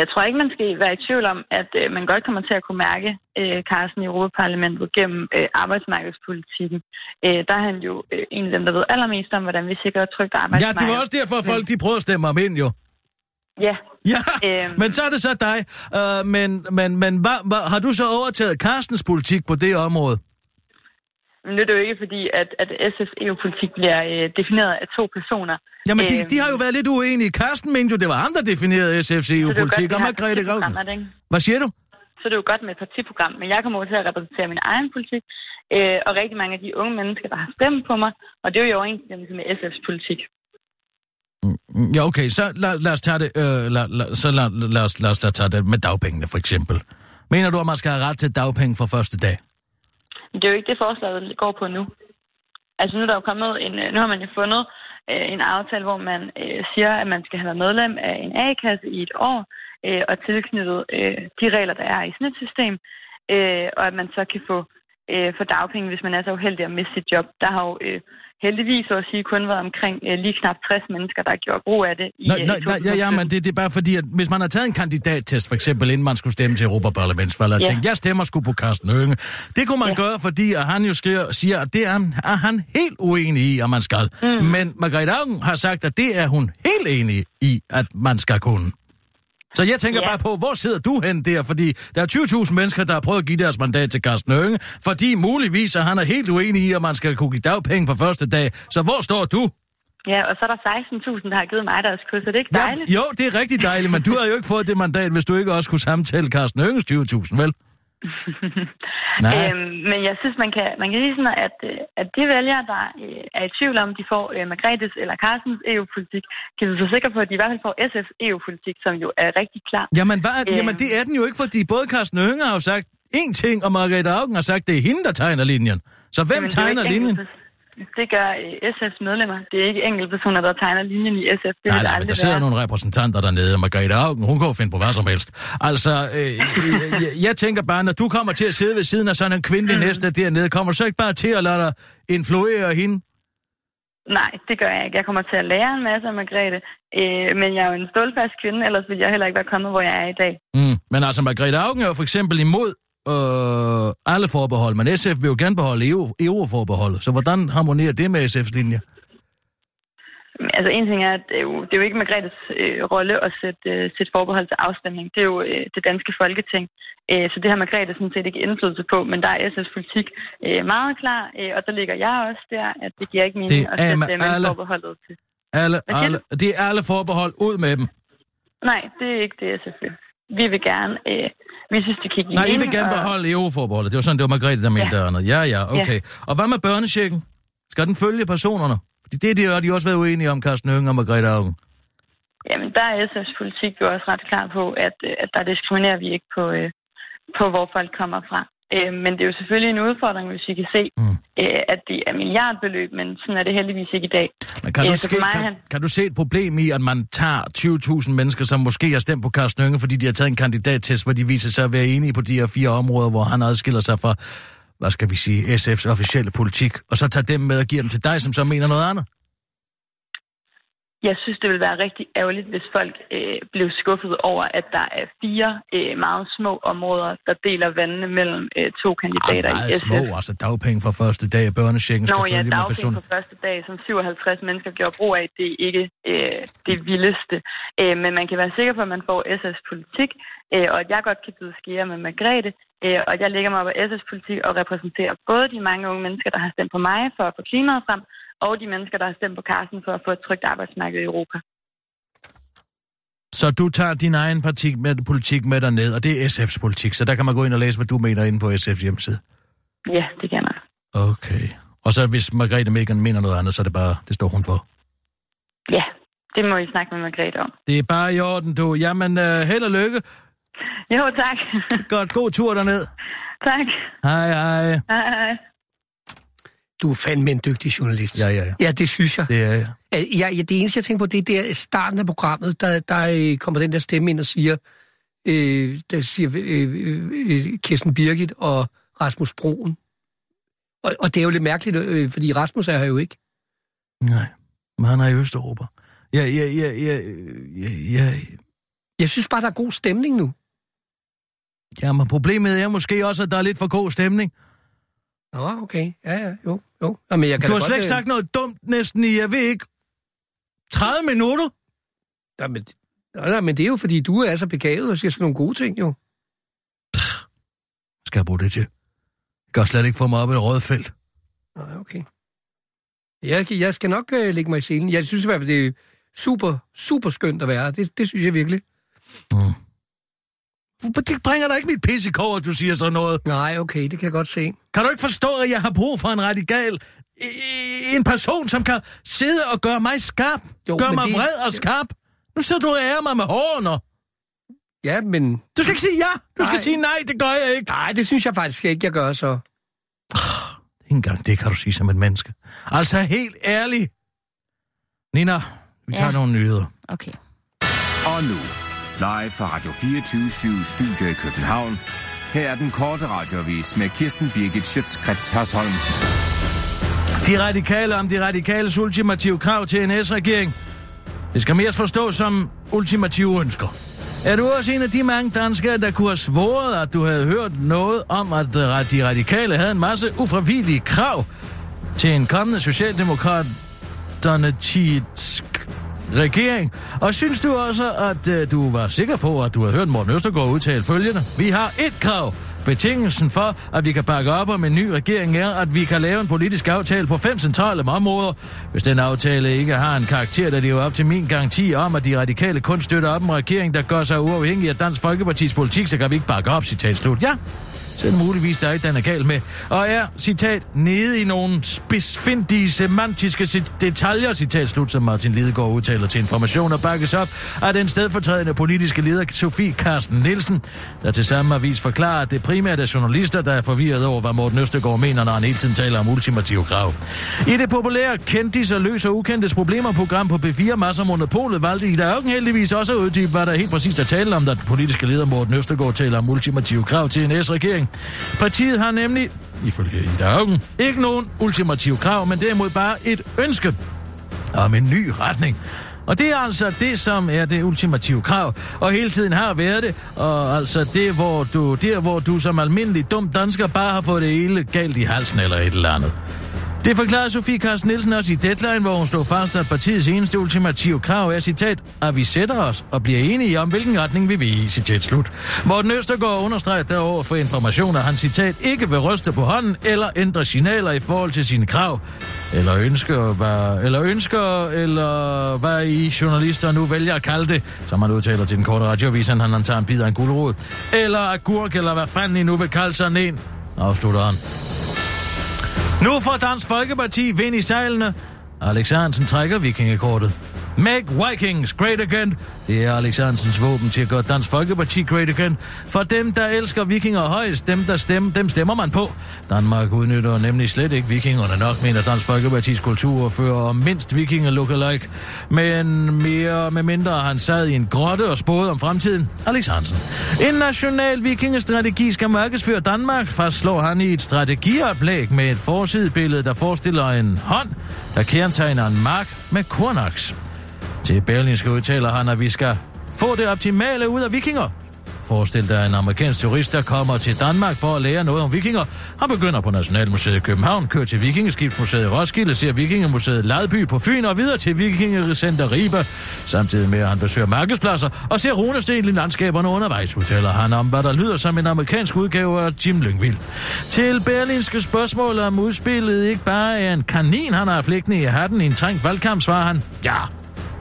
Jeg tror ikke, man skal være i tvivl om, at øh, man godt kommer til at kunne mærke øh, Carsten i Europaparlamentet gennem øh, arbejdsmarkedspolitikken. Øh, der er han jo øh, en af dem, der ved allermest om, hvordan vi sikrer et trygt Ja, arbejdsmarked. det var også derfor, folk de prøvede at stemme ham ind, jo. Ja. Ja, Øhm. men så er det så dig. Uh, men men, men hvad, hvad, har du så overtaget Carstens politik på det område? Men nu er det jo ikke fordi, at, at SF's EU-politik bliver øh, defineret af to personer. Jamen, de, Øhm, de har jo været lidt uenige. Carsten mente jo, det var ham, der definerede SF's det er EU-politik, og Margrethe er det ikke? Hvad siger du? så er det jo godt med et partiprogram, men jeg kommer over til at repræsentere min egen politik, øh, og rigtig mange af de unge mennesker, der har stemt på mig, og det er jo i overensstemmelse med SF's politik. Mm, Ja, okay, så lad, lad os tage det, øh, lad, lad, så lad, lad, os, lad os tage det med dagpengene, for eksempel. Mener du, at man skal have ret til dagpenge fra første dag? Men det er jo ikke det, forslaget går på nu. Altså nu er der jo kommet en, øh, nu har man jo fundet øh, en aftale, hvor man øh, siger, at man skal have været medlem af en A-kasse i et år, øh, og tilknyttet øh, de regler, der er i sådan et system, øh, og at man så kan få, øh, få dagpenge, hvis man er så uheldig at miste sit job. Der har jo øh, heldigvis, så at sige, kun været omkring øh, lige knap 60 mennesker, der har gjort brug af det. I, Nej, nej, nej, ja, ja, men det, det er bare fordi, at hvis man har taget en kandidattest, for eksempel, inden man skulle stemme til Europaparlamentsvalget, og Ja. tænkt, jeg stemmer sgu på Carsten Hønge. Det kunne man Ja. gøre, fordi at han jo skriver, siger, at det er, han- er han helt uenig i, at man skal. Mm. Men Margrethe Augen har sagt, at det er hun helt enig i, at man skal kunne. Så jeg tænker Ja. bare på, hvor sidder du hen der? Fordi der er 20.000 mennesker, der har prøvet at give deres mandat til Carsten Hønge, fordi muligvis at han er helt uenig i, at man skal kunne give dagpenge på første dag. Så hvor står du? Ja, og så er der 16.000, der har givet mig deres kys, så det er ikke dejligt? Ja, jo, det er rigtig dejligt, men du har jo ikke fået det mandat, hvis du ikke også kunne samtale Carsten Hønges 20.000, vel? Nej. Øhm, men jeg synes, man kan, man kan sige sådan, at, øh, at de vælgere, der øh, er i tvivl om, de får øh, Margrethes eller Carstens EU-politik, kan vi så sikre på, at de i hvert fald får SF's EU-politik, som jo er rigtig klar. Jamen, hvad, Øhm. jamen, det er den jo ikke, fordi både Carsten Hønge har jo sagt én ting, og Margrethe Augen har sagt, det er hende, der tegner linjen. Så hvem Jamen, er tegner linjen? enkeltpers- Det gør øh, SF's medlemmer. Det er ikke enkeltpersoner, der tegner linjen i SF. Det Nej, nej, men der sidder være. nogle repræsentanter dernede, og Margrethe Augen, hun kan jo finde på hvad som helst. Altså, øh, jeg, jeg tænker bare, når du kommer til at sidde ved siden af sådan en kvindelig Mm. næste dernede, kommer du så ikke bare til at lade dig influere hende? Nej, det gør jeg ikke. Jeg kommer til at lære en masse af Margrethe. Øh, men jeg er jo en stålfast kvinde, ellers ville jeg heller ikke være kommet, hvor jeg er i dag. Mm. Men altså, Margrethe Augen er jo for eksempel imod øh, alle forbehold, men SF vil jo gerne beholde EU, EU-forbeholdet. Så hvordan harmonerer det med SF's linje? Altså en ting er, at det er jo, det er jo ikke Margrethes øh, rolle at sætte, øh, sætte forbehold til afstemning. Det er jo øh, det danske folketing. Øh, så det har Margrethe sådan set ikke indflydelse på, men der er SF's politik øh, meget klar, øh, og der ligger jeg også der, at det giver ikke mening Det at sætte øh, alle- forbeholdet til. Alle, alle, det er alle forbehold ud med dem. Nej, det er ikke det, SF vil. Vi vil gerne, øh, vi synes, det give Nej, I vil gerne og- beholde EU-forbeholdet. Det var sådan, det var Margrethe, der mente Ja. ja. Ja, ja, okay. Og hvad med børnechecken? Skal den følge personerne? Det, det har de også været uenige om, Carsten Hønge og Margrethe Augen. Jamen, der er SF's politik jo også ret klar på, at, øh, at der diskriminerer vi ikke på, øh, på, hvor folk kommer fra. Øh, men det er jo selvfølgelig en udfordring, hvis vi kan se, Mm. øh, at det er milliardbeløb, men sådan er det heldigvis ikke i dag. Men kan, du, Øh, ske, mig kan, han- kan du se et problem i, at man tager 20.000 mennesker, som måske har stemt på Carsten Hønge, fordi de har taget en kandidattest, hvor de viser sig at være enige på de her fire områder, hvor han adskiller sig fra, hvad skal vi sige, SF's officielle politik, og så tager dem med og giver dem til dig, som så mener noget andet? Jeg synes, det ville være rigtig ærgerligt, hvis folk øh, blev skuffet over, at der er fire øh, meget små områder, der deler vandene mellem øh, to kandidater i meget SF. små, altså dagpenge for første dag, børnechecken skal Nå ja, dagpenge personen. på første dag, som 57 mennesker gjorde brug af, det er ikke øh, det vildeste. Øh, men man kan være sikker på, at man får SF's politik, øh, og at jeg godt kan byde skære med Margrethe, øh, og jeg lægger mig op af SF's politik og repræsenterer både de mange unge mennesker, der har stemt på mig for at få klimaet frem, og de mennesker, der har stemt på Carsten for at få et trygt arbejdsmarked i Europa. Så du tager din egen partik med, politik med dig ned, og det er SF's politik, så der kan man gå ind og læse, hvad du mener inde på SF's hjemmeside. Ja, det kan man. Okay. Og så hvis Margrethe Megan mener noget andet, så er det bare, det står hun for. Ja, det må I snakke med Margrethe om. Det er bare i orden, du. Jamen, uh, held og lykke. Jo, tak. Godt, god tur derned. tak. Hej, hej. Hej, hej. Du er fandme en dygtig journalist. Ja, ja, ja. Ja, det synes jeg. Det er jeg. Øh, Ja, ja, det eneste, jeg tænker på, det er der starten af programmet, der, der øh, kommer den der stemme ind og siger, øh, der siger øh, øh, øh, Kirsten Birgit og Rasmus Broen. Og, og det er jo lidt mærkeligt, øh, fordi Rasmus er her jo ikke. Nej, men han er i Østeuropa. Ja, ja, ja, ja, ja, ja. Jeg synes bare, der er god stemning nu. Jamen, problemet er måske også, at der er lidt for god stemning. Nå, okay. Ja, ja, jo, jo. Jamen, jeg kan Du har godt, slet ikke øh, sagt noget dumt næsten i, jeg ved ikke, 30 minutter? Jamen, nej, nej, men det er jo, fordi du er så begavet og siger sådan nogle gode ting, jo. Skal jeg bruge det til? Jeg kan slet ikke få mig op i et rødt felt. Nej, okay. Jeg, jeg skal nok øh, lægge mig i scenen. Jeg synes i hvert fald, det er super, super skønt at være. Det, det synes jeg virkelig. Det bringer da ikke mit pis i kår, at du siger sådan noget. Nej, okay, det kan jeg godt se. Kan du ikke forstå, at jeg har brug for en radikal... En person, som kan sidde og gøre mig skarp? Jo, gøre men mig det- vred og skarp? Nu sidder du og ærer mig med hårene. Ja, men... Du skal ikke sige ja. Du skal Nej. sige nej, det gør jeg ikke. Nej, det synes jeg faktisk ikke, jeg gør så. Ikke engang det kan du sige som et menneske. Altså helt ærligt. Nina, vi tager Ja. nogle nyheder. Okay. Og nu, live fra Radio 24 Studio i København. Her er den korte radiovis med Kirsten Birgit Schøtzgrads Hasholm. De radikale om de radikales ultimative krav til en S-regering. Det skal mere forstås som ultimative ønsker. Er du også en af de mange danskere, der kunne have svoret, at du havde hørt noget om, at de radikale havde en masse ufravillige krav til en kommende socialdemokraterne regering? Og synes du også, at øh, du var sikker på, at du havde hørt Morten Østergaard udtale følgende? Vi har et krav. Betingelsen for, at vi kan bakke op om en ny regering, er, at vi kan lave en politisk aftale på fem centrale områder. Hvis den aftale ikke har en karakter, der lever op til min garanti om, at de radikale kun støtter op en regering, der gør sig uafhængig af Dansk Folkepartis politik, så kan vi ikke bakke op, citat slut. Ja, så muligvis der den er galt med. Og er, citat, nede i nogle spidsfindige semantiske detaljer, citat slut, som Martin Lidegaard udtaler til information og bakkes op af den stedfortrædende politiske leder Sofie Carsten Nielsen, der til samme avis forklarer, at det primært er journalister, der er forvirret over, hvad Morten Østergaard mener, når han hele tiden taler om ultimative krav. I det populære kendtis og løser ukendtes problemer program på B4 Masser Monopolet valgte Ida også heldigvis også at uddybe, hvad der helt præcist er tale om, da den politiske leder Morten Østergaard taler om ultimative krav til en S-regering. Partiet har nemlig, ifølge Ida Augen, ikke nogen ultimative krav, men derimod bare et ønske om en ny retning. Og det er altså det, som er det ultimative krav, og hele tiden har været det, og altså det, hvor du, der, hvor du som almindelig dum dansker bare har fået det hele galt i halsen eller et eller andet. Det forklarede Sofie Carsten Nielsen også i Deadline, hvor hun slog fast, at partiets eneste ultimative krav er, citat, at vi sætter os og bliver enige om, hvilken retning vi vil i, citat slut. Morten Østergaard understreger derover for information, at han, citat, ikke vil ryste på hånden eller ændre signaler i forhold til sine krav, eller ønsker, hvad, eller ønsker, eller hvad I journalister nu vælger at kalde det, som han udtaler til den korte radioavis, han, han tager en bid af en gulerod, eller agurk, eller hvad fanden I nu vil kalde sådan en, afslutter han. Nu får Dansk Folkeparti vind i sejlene. Alex Hansen trækker vikingekortet. Make Vikings great again. Det er Alex Hansens våben til at gøre Dansk Folkeparti great again. For dem, der elsker vikinger højst, dem, der stemmer, dem stemmer man på. Danmark udnytter nemlig slet ikke vikingerne nok, mener Dansk Folkepartis kulturfører og mindst vikinger lookalike. Men mere med mindre han sad i en grotte og spåede om fremtiden. Alex Hansen. En national vikingestrategi skal markedsføre Danmark, fastslår han i et strategioplæg med et forsidebillede, der forestiller en hånd, der kendetegner en mark med kornaks. Til Berlinske udtaler han, at vi skal få det optimale ud af vikinger. Forestil dig en amerikansk turist, der kommer til Danmark for at lære noget om vikinger. Han begynder på Nationalmuseet i København, kører til Vikingeskibsmuseet i Roskilde, ser Vikingemuseet Ladby på Fyn og videre til Vikingecenter Ribe. Samtidig med at han besøger markedspladser og ser runesten i landskaberne undervejs, udtaler han om, hvad der lyder som en amerikansk udgave af Jim Lyngvild. Til Berlinske spørgsmål om udspillet ikke bare er en kanin, han har flægtende i hatten i en trængt valgkamp, svarer han, ja,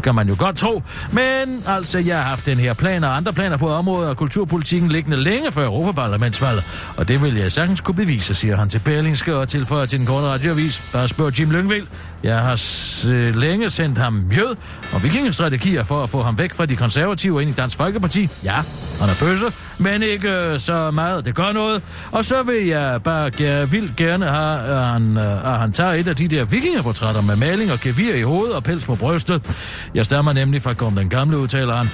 kan man jo godt tro. Men altså, jeg har haft den her plan og andre planer på området og kulturpolitikken liggende længe før Europaparlamentsvalget. Og det vil jeg sagtens kunne bevise, siger han til Berlingske og tilføjer til den korte radioavis. Bare spørg Jim Lyngvild. Jeg har s- øh, længe sendt ham mjød og vikingestrategier for at få ham væk fra de konservative og ind i Dansk Folkeparti. Ja, han er bøsse, men ikke øh, så meget. Det gør noget. Og så vil jeg bare ger- vildt gerne have, at han, øh, at han tager et af de der vikingeportrætter med maling og gevir i hovedet og pels på brystet. Jeg stammer nemlig fra Gorm den Gamle, udtaler han.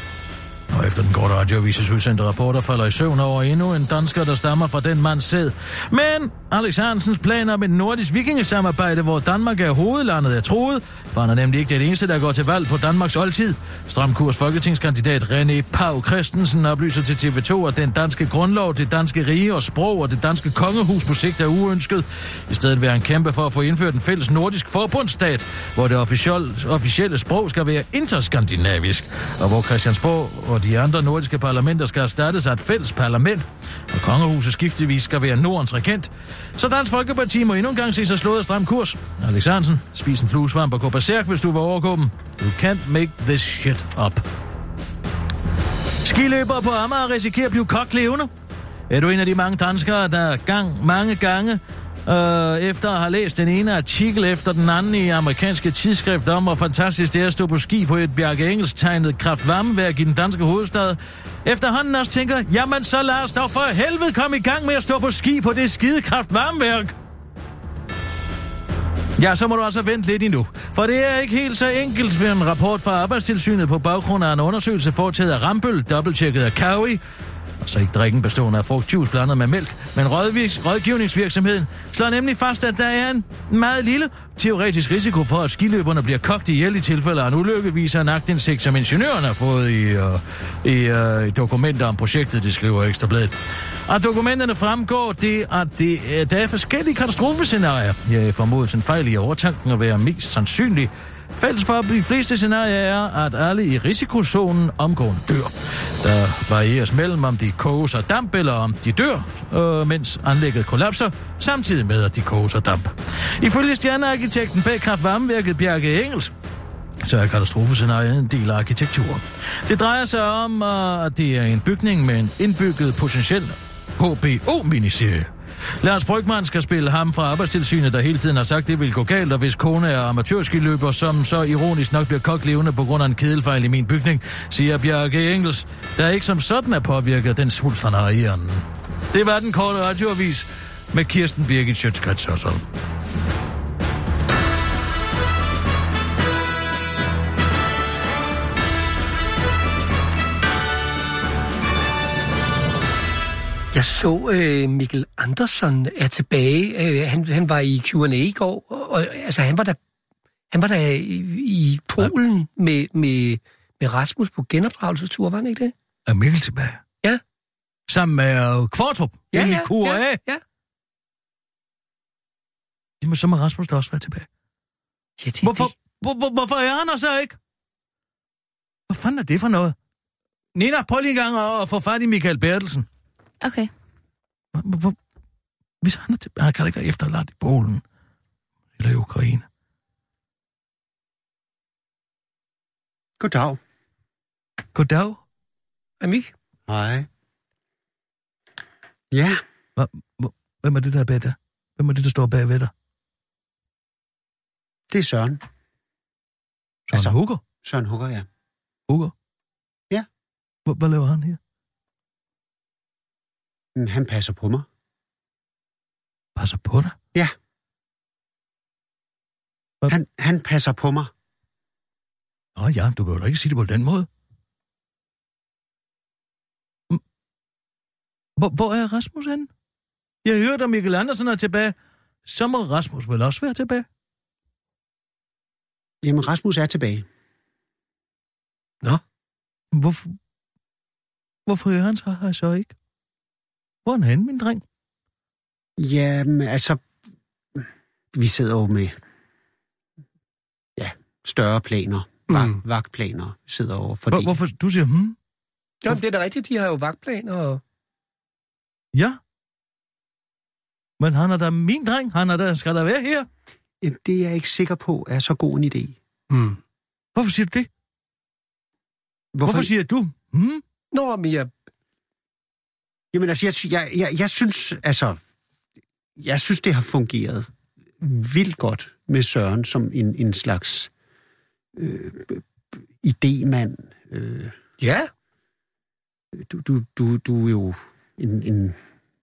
Og efter den korte radioavises udsendte rapporter falder i søvn over endnu en dansker, der stammer fra den mands sæd. Men Alex Hansens plan om et nordisk vikingesamarbejde, hvor Danmark er hovedlandet, er troet, for han er nemlig ikke den eneste, der går til valg på Danmarks oldtid. Stramkurs folketingskandidat René Pau Christensen oplyser til TV2, at den danske grundlov, det danske rige og sprog og det danske kongehus på sigt er uønsket. I stedet vil han kæmpe for at få indført en fælles nordisk forbundsstat, hvor det officielle, officielle sprog skal være interskandinavisk, og hvor Christiansborg og de andre nordiske parlamenter skal erstattes af et fælles parlament, og kongehuset skiftevis skal være Nordens regent. Så Dansk Folkeparti må endnu en gang se sig slået af stram kurs. Alex Hansen, spis en fluesvamp og gå berserk, hvis du vil overgå dem. You can't make this shit up. Skiløbere på Amager risikerer at blive kogt levende. Er du en af de mange danskere, der gang mange gange øh, efter at have læst den ene artikel efter den anden i amerikanske tidsskrift om, hvor fantastisk det er at stå på ski på et Bjarke Engels tegnet kraftvarmeværk i den danske hovedstad, efterhånden også tænker, jamen så lad os dog for helvede komme i gang med at stå på ski på det skide kraftvarmeværk. Ja, så må du altså vente lidt endnu. For det er ikke helt så enkelt ved en rapport fra Arbejdstilsynet på baggrund af en undersøgelse foretaget af Rambøl, dobbelttjekket af Kawi, altså ikke drikken bestående af frugtjuice blandet med mælk, men rådvis, rådgivningsvirksomheden slår nemlig fast, at der er en meget lille teoretisk risiko for, at skiløberne bliver kogt ihjel i tilfælde af en ulykke, viser en agtindsigt, som ingeniøren har fået i, uh, i uh, dokumenter om projektet, det skriver Ekstrabladet. Af dokumenterne fremgår det, at det, uh, der er forskellige katastrofescenarier. Jeg formodes en fejl i overtanken at være mest sandsynlig, Fælles for de fleste scenarier er, at alle i risikozonen omgående dør. Der varieres mellem, om de koges af damp, eller om de dør, øh, mens anlægget kollapser, samtidig med, at de koges af damp. Ifølge stjernearkitekten bag kraftvarmeværket Bjerke Engels, så er katastrofescenariet en del af arkitekturen. Det drejer sig om, øh, at det er en bygning med en indbygget potentiel HBO-miniserie. Lars Brygman skal spille ham fra Arbejdstilsynet, der hele tiden har sagt, det vil gå galt, og hvis kone er amatørskiløber, som så ironisk nok bliver kogt levende på grund af en kedelfejl i min bygning, siger Bjarke Engels, der ikke som sådan er påvirket den svulst, han har i hjernen. Det var den korte radioavis med Kirsten Birgit Sjøtskrets Jeg så øh, Mikkel Andersen er tilbage. Øh, han, han var i Q&A i går, og, og altså, han var der, han var der i, i Polen ja. med, med, med Rasmus på genopdragelsestur, var han ikke det? Er Mikkel tilbage? Ja. Sammen med uh, Kvartrup? Ja, ja, Q&A? ja, ja. Jamen, så må Rasmus da også være tilbage. Ja, det, Hvorfor, Det, hvor, hvor, hvorfor er han så ikke? Hvad fanden er det for noget? Nina, prøv lige en gang at få fat i Michael Bertelsen. Okay. Hvor, hvor, hvis han er tilbage, han kan da ikke være efterladt i Polen. Eller i Ukraine. Goddag. Goddag. Amik? Hej. Ja, Hvem er det der bag dig? Hvem er det, der står bag ved dig? det er Søren. Søren altså, Hugger? Søren Hugger, ja. Hugger? Ja. Hvad, hvad laver han her? Men Han passer på mig. Passer på dig? Ja. Hvad? Han, han passer på mig. Nå ja, du behøver da ikke sige det på den måde. Mm. Hvor, hvor er Rasmus henne? Jeg hørte, at Mikkel Andersen er tilbage. Så må Rasmus vel også være tilbage? Jamen, Rasmus er tilbage. Nå. Hvorfor, hvorfor er han så her så ikke? Hvor er han henne, min dreng? Jamen, altså... Vi sidder jo med... Ja, større planer. Vag, Mm. Vagtplaner sidder over, fordi... Hvor, hvorfor? Du siger, hmm? Jo, det er da rigtigt, de har jo vagtplaner. Og... Ja. Men han er da min dreng. Han er da, skal der være her. Jamen, det er jeg ikke sikker på er så god en idé. Mm. Hvorfor siger du det? Hvorfor, Hvorfor siger du? Hmm? Nå, men jeg... Jamen, altså, jeg, jeg, jeg, jeg synes, altså... Jeg synes, det har fungeret vildt godt med Søren som en, en slags øh, idémand. Øh, Ja, du, du, du, du er jo en, en,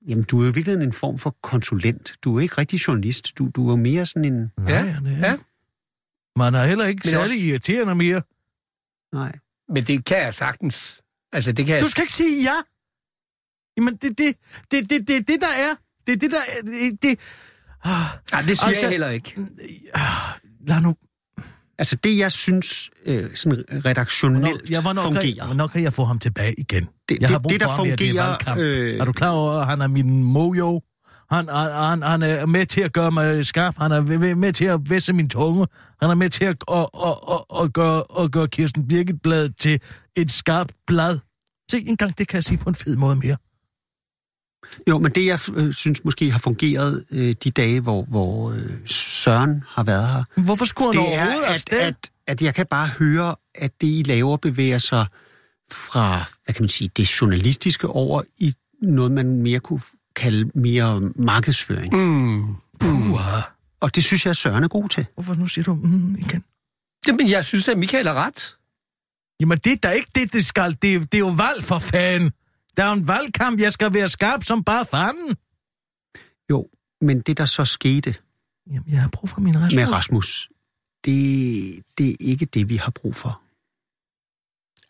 jamen, du er jo i virkeligheden en form for konsulent. Du er ikke rigtig journalist. Du, du er mere sådan en... Nej, Ja, er. ja. Man er heller ikke Men særlig også- irriterende mere. Nej. men det kan jeg sagtens. Altså, det kan jeg... Du skal ikke sige ja. Jamen, det det, det, det, det, det der er. Det er det der... Det, det, ah, Nej, det siger Altså- jeg heller ikke. lad nu... Altså det, jeg synes øh, sådan redaktionelt Ja, hvornår, fungerer. kan, hvornår kan jeg få ham tilbage igen? Det- jeg det- har brug det, der for ham her, det er fungerer, øh, Er du klar over, at han er min mojo? Han, han, han, han er med til at gøre mig skarp. Han er med- til at væsse min tunge. Han er med til at, at, at, at, at, gøre, at gøre Kirsten Birgit-bladet til et skarpt blad. Se, en gang det kan jeg sige på en fed måde mere. Jo, men det, jeg øh, synes måske har fungeret øh, de dage, hvor, hvor øh, Søren har været her, Hvorfor skulle han det er, overhovedet at, afsted? at, at jeg kan bare høre, at det, I laver, bevæger sig fra, hvad kan man sige, det journalistiske over i noget, man mere kunne kalde mere markedsføring. Mm. Puh, Og det synes jeg, at Søren er god til. hvorfor nu siger du mm, igen? Jamen, jeg synes, at Michael har ret. Jamen, det er da ikke det, det skal. Det er, det er jo valg for fanden. Der er en valgkamp, jeg skal være skarp som bare fanden. Jo, men det, der så skete Jamen, jeg har brug for min Rasmus. med Rasmus, det, det er ikke det, vi har brug for.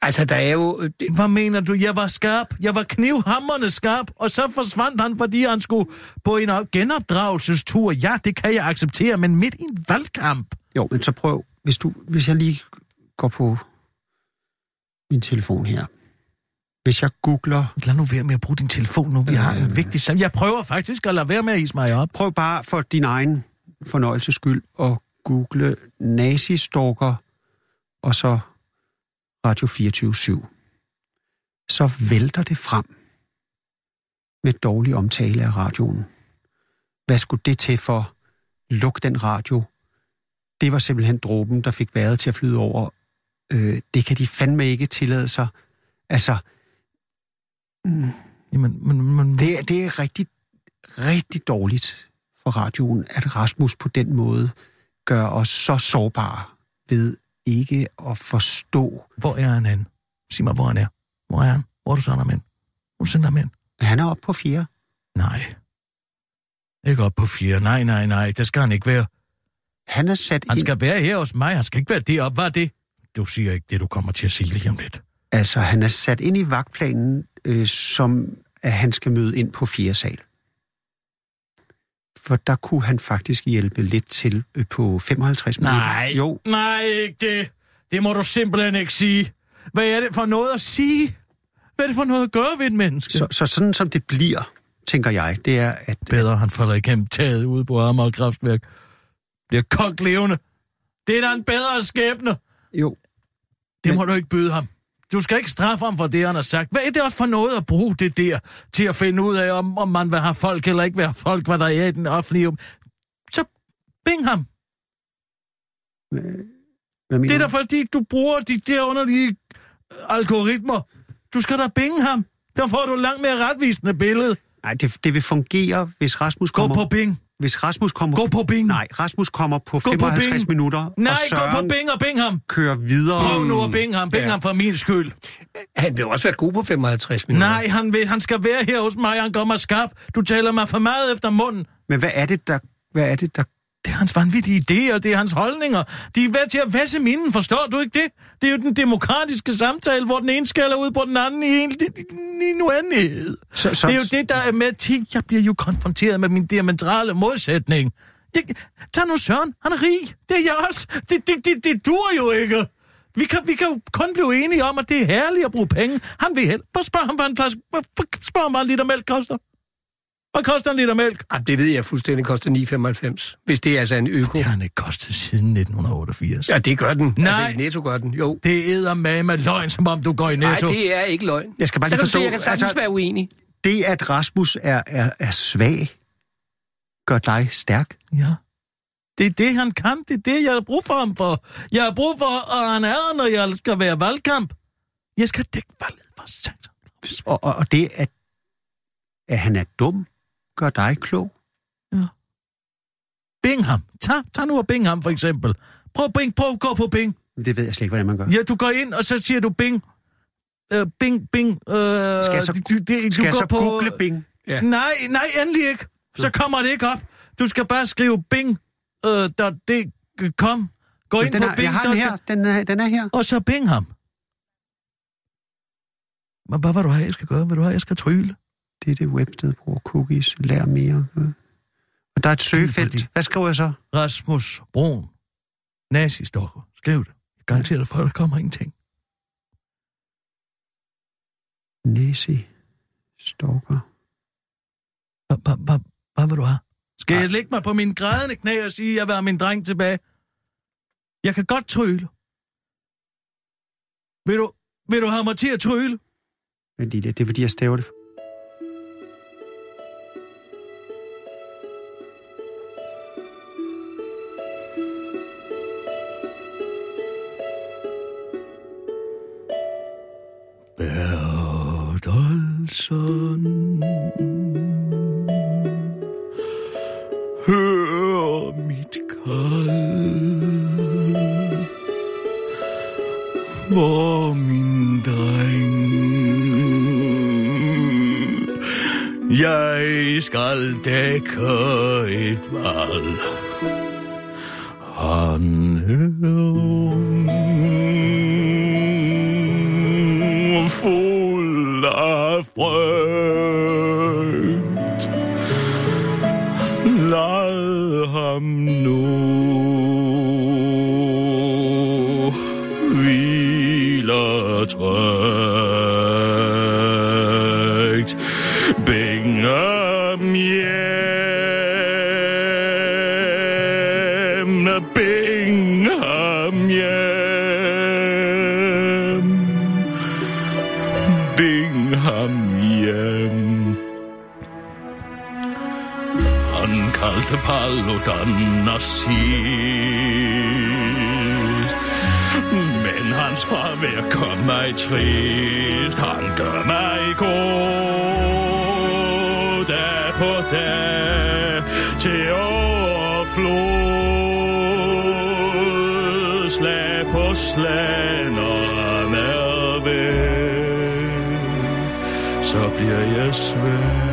Altså, der er jo... Det, Hvad mener du? Jeg var skarp. Jeg var knivhammerne skarp, og så forsvandt han, fordi han skulle på en op- genopdragelsestur. Ja, det kan jeg acceptere, men midt i en valgkamp. Jo, men så prøv, hvis, du, hvis jeg lige går på min telefon her. Hvis jeg googler... Lad nu være med at bruge din telefon nu. Vi har en vigtig sam. Jeg prøver faktisk at lade være med at hisse mig op. Prøv bare for din egen fornøjelses skyld at google nazistalker og så Radio 24 Så vælter det frem med dårlig omtale af radioen. Hvad skulle det til for? Luk den radio. Det var simpelthen dråben, der fik vejret til at flyde over. Øh, det kan de fandme ikke tillade sig. Altså, Jamen, men, men, det, er- det er rigtig, rigtig dårligt for radioen, at Rasmus på den måde gør os så sårbare ved ikke at forstå. Hvor er han hen? Sig mig, hvor han er. Hvor er han? Hvor er du sender ham hen? Hvor du sender ham hen? Han er oppe på fjerde. Nej. Ikke op på fire. Nej, nej, nej. Det skal han ikke være. Han er sat Han ind, skal være her hos mig. Han skal ikke være deroppe. Hvad er det? Du siger ikke det, du kommer til at sige lige om lidt. altså, han er sat ind i vagtplanen, øh, som at han skal møde ind på fjerde sal. For der kunne han faktisk hjælpe lidt til øh, på 55 minutter. Nej. Jo, Nej, ikke det. Det må du simpelthen ikke sige. Hvad er det for noget at sige? Hvad er det for noget at gøre ved et menneske? så, så sådan som det bliver, tænker jeg, det er, at Bedre, han falder igennem taget ude på Amager Kraftværk. Bliver kogt levende. Det er da en bedre skæbne. jo, Det må du ikke byde ham. Du skal ikke straffe ham for det, han har sagt. Hvad er det også for noget at bruge det der til at finde ud af, om, om man vil have folk eller ikke vil have folk, hvad der er i den offentlige... Så bing ham. hvad Det er da fordi, du bruger de der underlige øh, algoritmer. Du skal da binge ham. Der får du langt mere retvisende billede. Nej, det, det vil fungere, hvis Rasmus Gå kommer... på bing. Hvis Rasmus kommer... Gå på bing. Nej, Rasmus kommer på Gå på 55 Bing. minutter, Nej, og gå på Søren bing og bing ham. kører videre. Prøv nu at binge ham. Bing ja. ham for min skyld. han vil også være god på 55 minutter. Nej, han, vil, han skal være her hos mig. Han kommer skarp. Du taler mig for meget efter munden. Men hvad er det, der... Hvad er det, der... Det er hans vanvittige idéer, det er hans holdninger. De er ved til at væsse minden, forstår du ikke det? Det er jo den demokratiske samtale, hvor den ene skælder ud på den anden i en, uendelighed. Så, så, Det er jo det, der er med til. Jeg bliver jo konfronteret med min diametrale modsætning. Jeg, tag nu Søren, han er rig. Det er jeg også. Det, det, det, det dur jo ikke. Vi kan, vi kan kun blive enige om, at det er herligt at bruge penge. Han vil helst. Bare spørg ham, hvad en, flaske, spørg ham, hvad en liter mælk koster. Hvad koster en liter mælk? Ah, det ved jeg fuldstændig koster 9,95. Hvis det er altså en øko. Det har han ikke kostet siden 1988. Ja, det gør den. Nej. Altså, i Netto gør den, jo. Det æder med med løgn, som om du går i Nej, netto. det er ikke løgn. Jeg skal bare Så lige du se, forstå... jeg kan sagtens altså, være uenig. det, at Rasmus er, er, er svag, gør dig stærk. Ja. Det er det, han kan. Det er det, jeg har brug for ham for. Jeg har brug for, at han er, når jeg skal være valgkamp. Jeg skal dække valget for satan. Og, og, og det, at, at han er dum, gør dig klog. Bing ham. Tag, tag nu og bing ham, for eksempel. Prøv bing, prøv at gå på bing. Det ved jeg slet ikke, hvordan man gør. Ja, du går ind, og så siger du bing. Uh, bing, bing. Uh, Skal jeg så, du, du, du skal jeg går så på, google Bing? Ja. Nej, nej, endelig ikke. Så kommer det ikke op. Du skal bare skrive bing. Uh, det kom. Gå ind Den på er, bing. jeg har den her. Den er, den er her. Og så bing ham. Men hvad vil du have, jeg skal gøre? Vil du have, jeg skal trylle? Dette websted bruger cookies. Lær mere. Og der er et søgefelt. Hvad skriver jeg så? Rasmus Brun. Nazistokker. Skriv det. Jeg garanterer dig for, at der kommer ingenting. Nazi. Stalker. Hvad vil du have? Skal jeg lægge mig på min grædende knæ og sige, at jeg vil have min dreng tilbage? Jeg kan godt trylle. Vil du, vil du have mig til at trylle? Men det, det er fordi, jeg staver det. Bertelsen Hør Han kaldte Paludan nazist, men hans farvær gør mig trist. Han gør mig god dag på dag til overflod. Slag på slag, når han er ved, så bliver jeg svag.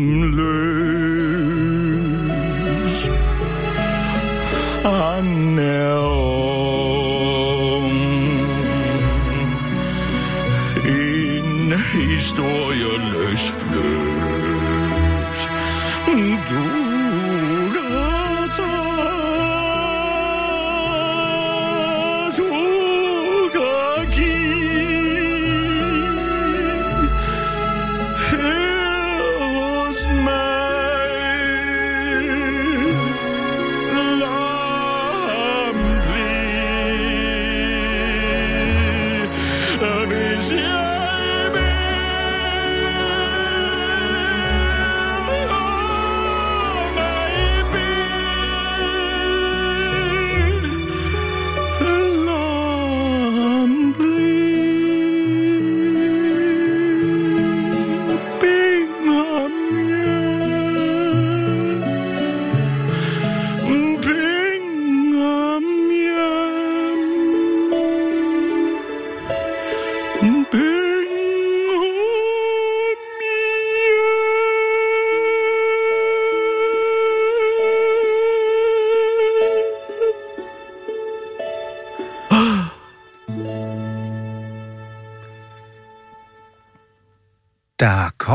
Bingham løs.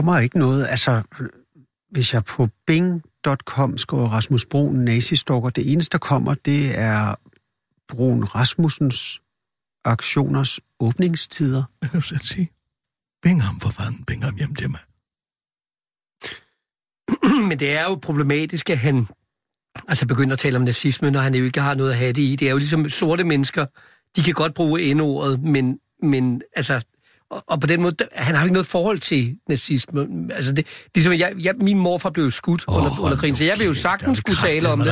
Kommer ikke noget, altså hvis jeg på bing.com skriver Rasmus Brun nazistalker, det eneste, der kommer, det er Brun Rasmussens aktioners åbningstider. Jeg kan jo selv sige. Bingham for fanden, Bingham hjem til mig. Men det er jo problematisk, at han altså begynder at tale om nazisme, når han jo ikke har noget at have det i. Det er jo ligesom sorte mennesker, de kan godt bruge endordet, men, men altså, og, og på den måde, der- han har jo ikke noget forhold til nazisme. Altså det, ligesom jeg, jeg, min morfar blev jo skudt oh, under, under krigen, så jeg vil jo sagtens skulle tale om det.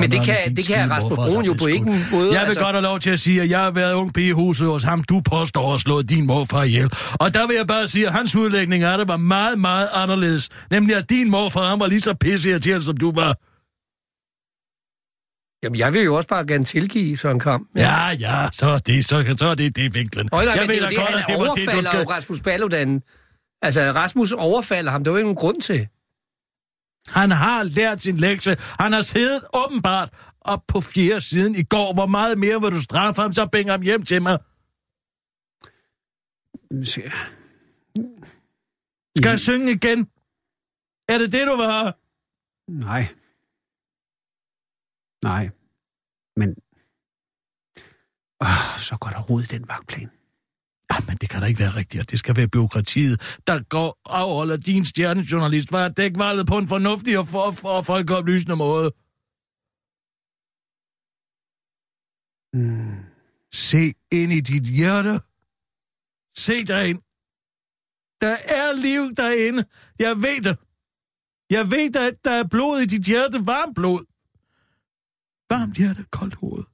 Men det kan, det kan Rasmus Broen jo på ingen måde. Jeg vil godt have lov til at sige, at jeg har været ung pige i huset hos ham. Du påstår at slået din morfar ihjel. Og der vil jeg bare sige, at hans udlægning af det var meget, meget anderledes. Nemlig, at din morfar han var lige så pisseirriterende, som du var. Jamen, jeg vil jo også bare gerne tilgive Søren Kram. Ja, ja, så er det, så, så er det, det er vinklen. Øj, nej, jeg men det er det, han at det var det, du overfalder skal... Rasmus Paludan. Altså, Rasmus overfalder ham, det var jo ingen grund til. Han har lært sin lektie. Han har siddet åbenbart op på fjerde siden i går. Hvor meget mere vil du straffe ham, så bringe ham hjem til mig? Skal jeg synge igen? Er det det, du have? Nej. Nej. Men... Oh, så går der rod i den vagtplan. Ah, men det kan da ikke være rigtigt, at det skal være byråkratiet, der går afholder din stjernejournalist for at dække valget på en fornuftig og, for, for folkeoplysende måde. Mm. Se ind i dit hjerte. Se derind. Der er liv derinde. Jeg ved det. Jeg ved, at der er blod i dit hjerte. Varmt blod. Varmt hjerte, koldt hoved.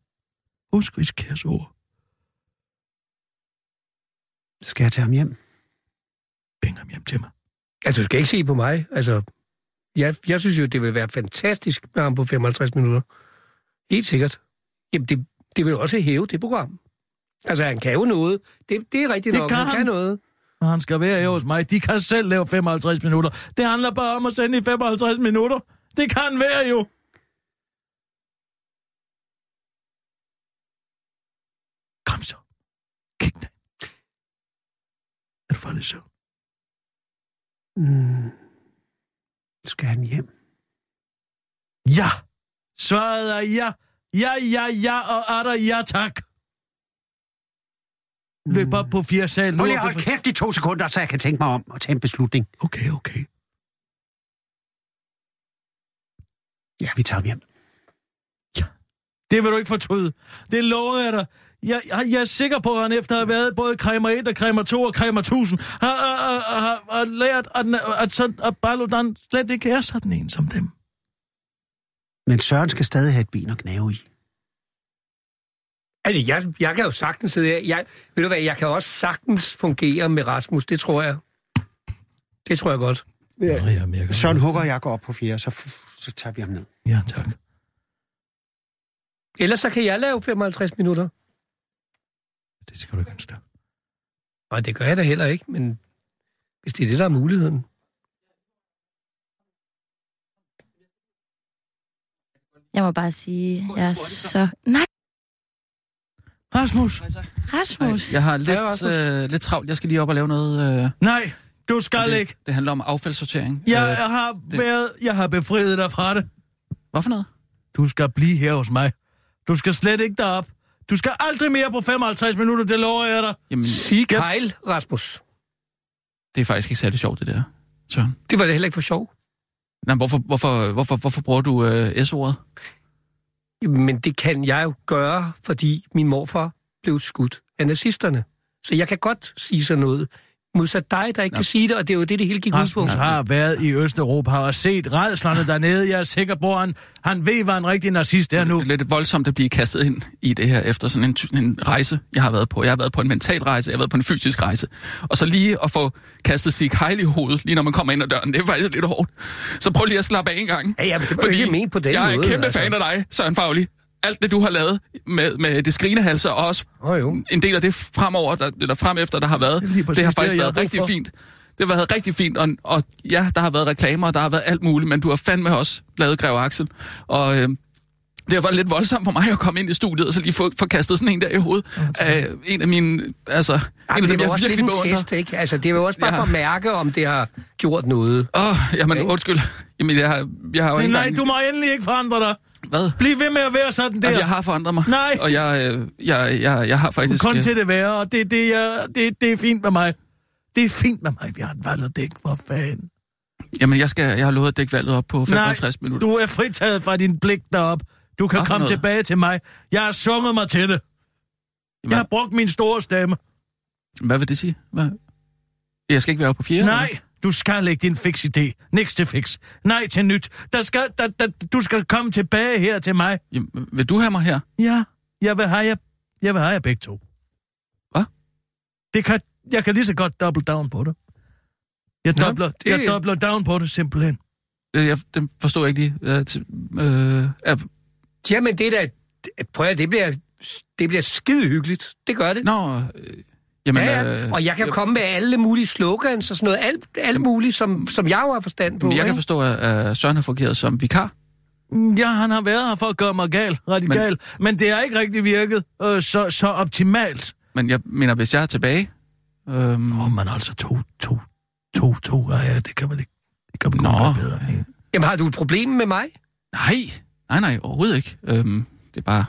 Husk Rigskærs ord. Skal jeg tage ham hjem? Bring ham hjem til mig. Altså, du skal ikke se på mig. Altså, jeg, jeg synes jo, det vil være fantastisk med ham på 55 minutter. Helt sikkert. Jamen, det, det vil jo også hæve det program. Altså, han kan jo noget. Det, det er rigtigt Det nok. kan han han. kan noget. Og han skal være her hos mig. De kan selv lave 55 minutter. Det handler bare om at sende i 55 minutter. Det kan være jo. Kom så. Kig ned. Er du faldet søvn? Mm. Skal han hjem? Ja. Svaret er ja. Ja, ja, ja, og er der ja, tak. Løb op på fire sal. Prøv lige at holde kæft i to sekunder, så jeg kan tænke mig om og tage en beslutning. Okay, okay. Ja, vi tager hjem. Det vil du ikke fortryde. Det lover jeg dig. Jeg, jeg, jeg er sikker på, at han efter at have været både Kræmer 1 og Kræmer 2 og Kræmer 1000, har, har, har, har, har lært, at, at, sådan, at Baludan slet ikke er sådan en som dem. Men Søren skal stadig have et ben at knæve i. Altså, jeg, jeg kan jo sagtens sidde her. Jeg, ved du hvad, jeg kan også sagtens fungere med Rasmus. Det tror jeg. Det tror jeg godt. Ja. Nå, ja, men jeg. Søren hugger og jeg går op på fjerde, så, så tager vi ham ned. Ja, tak. Ellers så kan jeg lave 55 minutter. Det skal du ikke ønske dig. Nej, det gør jeg da heller ikke, men hvis det er det, der er muligheden. Jeg må bare sige, jeg er så... Nej, Rasmus! Rasmus. Jeg har lidt, øh, lidt travlt. Jeg skal lige op og lave noget... Øh, Nej, du skal det, ikke. det handler om affaldssortering. Jeg, Øh, jeg har det- været... Jeg har befriet dig fra det. Hvad for noget? Du skal blive her hos mig. Du skal slet ikke derop. Du skal aldrig mere på 55 minutter, det lover jeg dig. Jamen, Sig Kejl, Rasmus. det er faktisk ikke særlig sjovt, det der. Søren. Det var det heller ikke for sjov. Nej, hvorfor, hvorfor, hvorfor, hvorfor bruger du øh, S-ordet? Men det kan jeg jo gøre, fordi min morfar blev skudt af nazisterne. Så jeg kan godt sige sådan noget. Modsat dig, der ikke Nå. kan sige det, og det er jo det, det hele gik ud på. Rasmus har været i Østeuropa og set redslerne dernede. Jeg er sikker på, at han, han ved, hvad en rigtig nazist er nu. Det er lidt voldsomt at blive kastet ind i det her efter sådan en, en rejse, jeg har været på. Jeg har været på en mental rejse, jeg har været på en fysisk rejse. Og så lige at få kastet sig Heil i hovedet, lige når man kommer ind ad døren, det er faktisk lidt hårdt. Så prøv lige at slappe af en gang. Ja, det var ikke på den jeg er måde, kæmpe altså. fan af dig, Søren Fagli. Alt det, du har lavet med, med det skrinehalser, og også Oh, jo. en del af det fremover, der, eller frem efter, der har været, Det præcis det har det, faktisk har været rigtig for. fint. Det har været rigtig fint, og, og ja, der har været reklamer, og der har været alt muligt, men du har fandme også lavet Grev Axel. Og øh, det var lidt voldsomt for mig at komme ind i studiet, og så lige få, få kastet sådan en der i hovedet. af en af mine, altså, Ej, en af dem, det er jeg jo også lidt virkelig en beundrer. test, ikke? Altså, det er jo også bare Ja. for at mærke, om det har gjort noget. Åh, oh, jamen Ikke? undskyld. Jamen, jeg har, jeg har jo Men ikke nej, engang... du må endelig ikke forandre dig. Hvad? Bliv ved med at være sådan der. Jamen, jeg har forandret mig. Nej. Og jeg, øh, jeg, jeg, jeg har faktisk... Kun øh, til det værre, og det, det, er, det, det er fint med mig. Det er fint med mig, vi har et valg dæk for fanden. Jamen, jeg, skal, jeg har lovet at dække valget op på 55 Nej, minutter. du er fritaget fra din blik derop. Du kan Hvad komme noget? tilbage til mig. Jeg har sunget mig til det. Jeg har brugt min store stemme. Hvad vil det sige? Hvad? Jeg skal ikke være oppe på fjerde? Nej, du skal ikke din fix idé. Niks til fix. Nej til nyt. Der skal, der, der, du skal komme tilbage her til mig. Jamen, vil du have mig her? Ja, jeg vil have jer, jeg vil have jer begge to. Hvad? Det kan, jeg kan lige så godt double down på det. Jeg Nå, doubler, det- jeg doubler down på det simpelthen. Øh, Jeg, den forstår jeg ikke lige. Til, øh, er, Jamen, det der... Prøv at det bliver, det bliver skide hyggeligt. Det gør det. nå, øh, Jamen, ja, ja. øh, Og jeg kan jeg- komme med alle mulige slogans og sådan noget. Alt, alt muligt, som, som jeg jo har forstand på. Men jeg kan ikke? forstå, at Søren har fungeret som vikar. Ja, han har været her for at gøre mig gal, radikal, men, men det har ikke rigtig virket øh, så, så optimalt. Men jeg mener, hvis jeg er tilbage... Øhm, Åh, oh, man altså to, to, to, to, ja, ja, det kan man ikke. Det kan man Nå. gøre bedre. Ikke? Jamen, har du et problem med mig? nej, nej, nej, overhovedet ikke. Øhm, det er bare...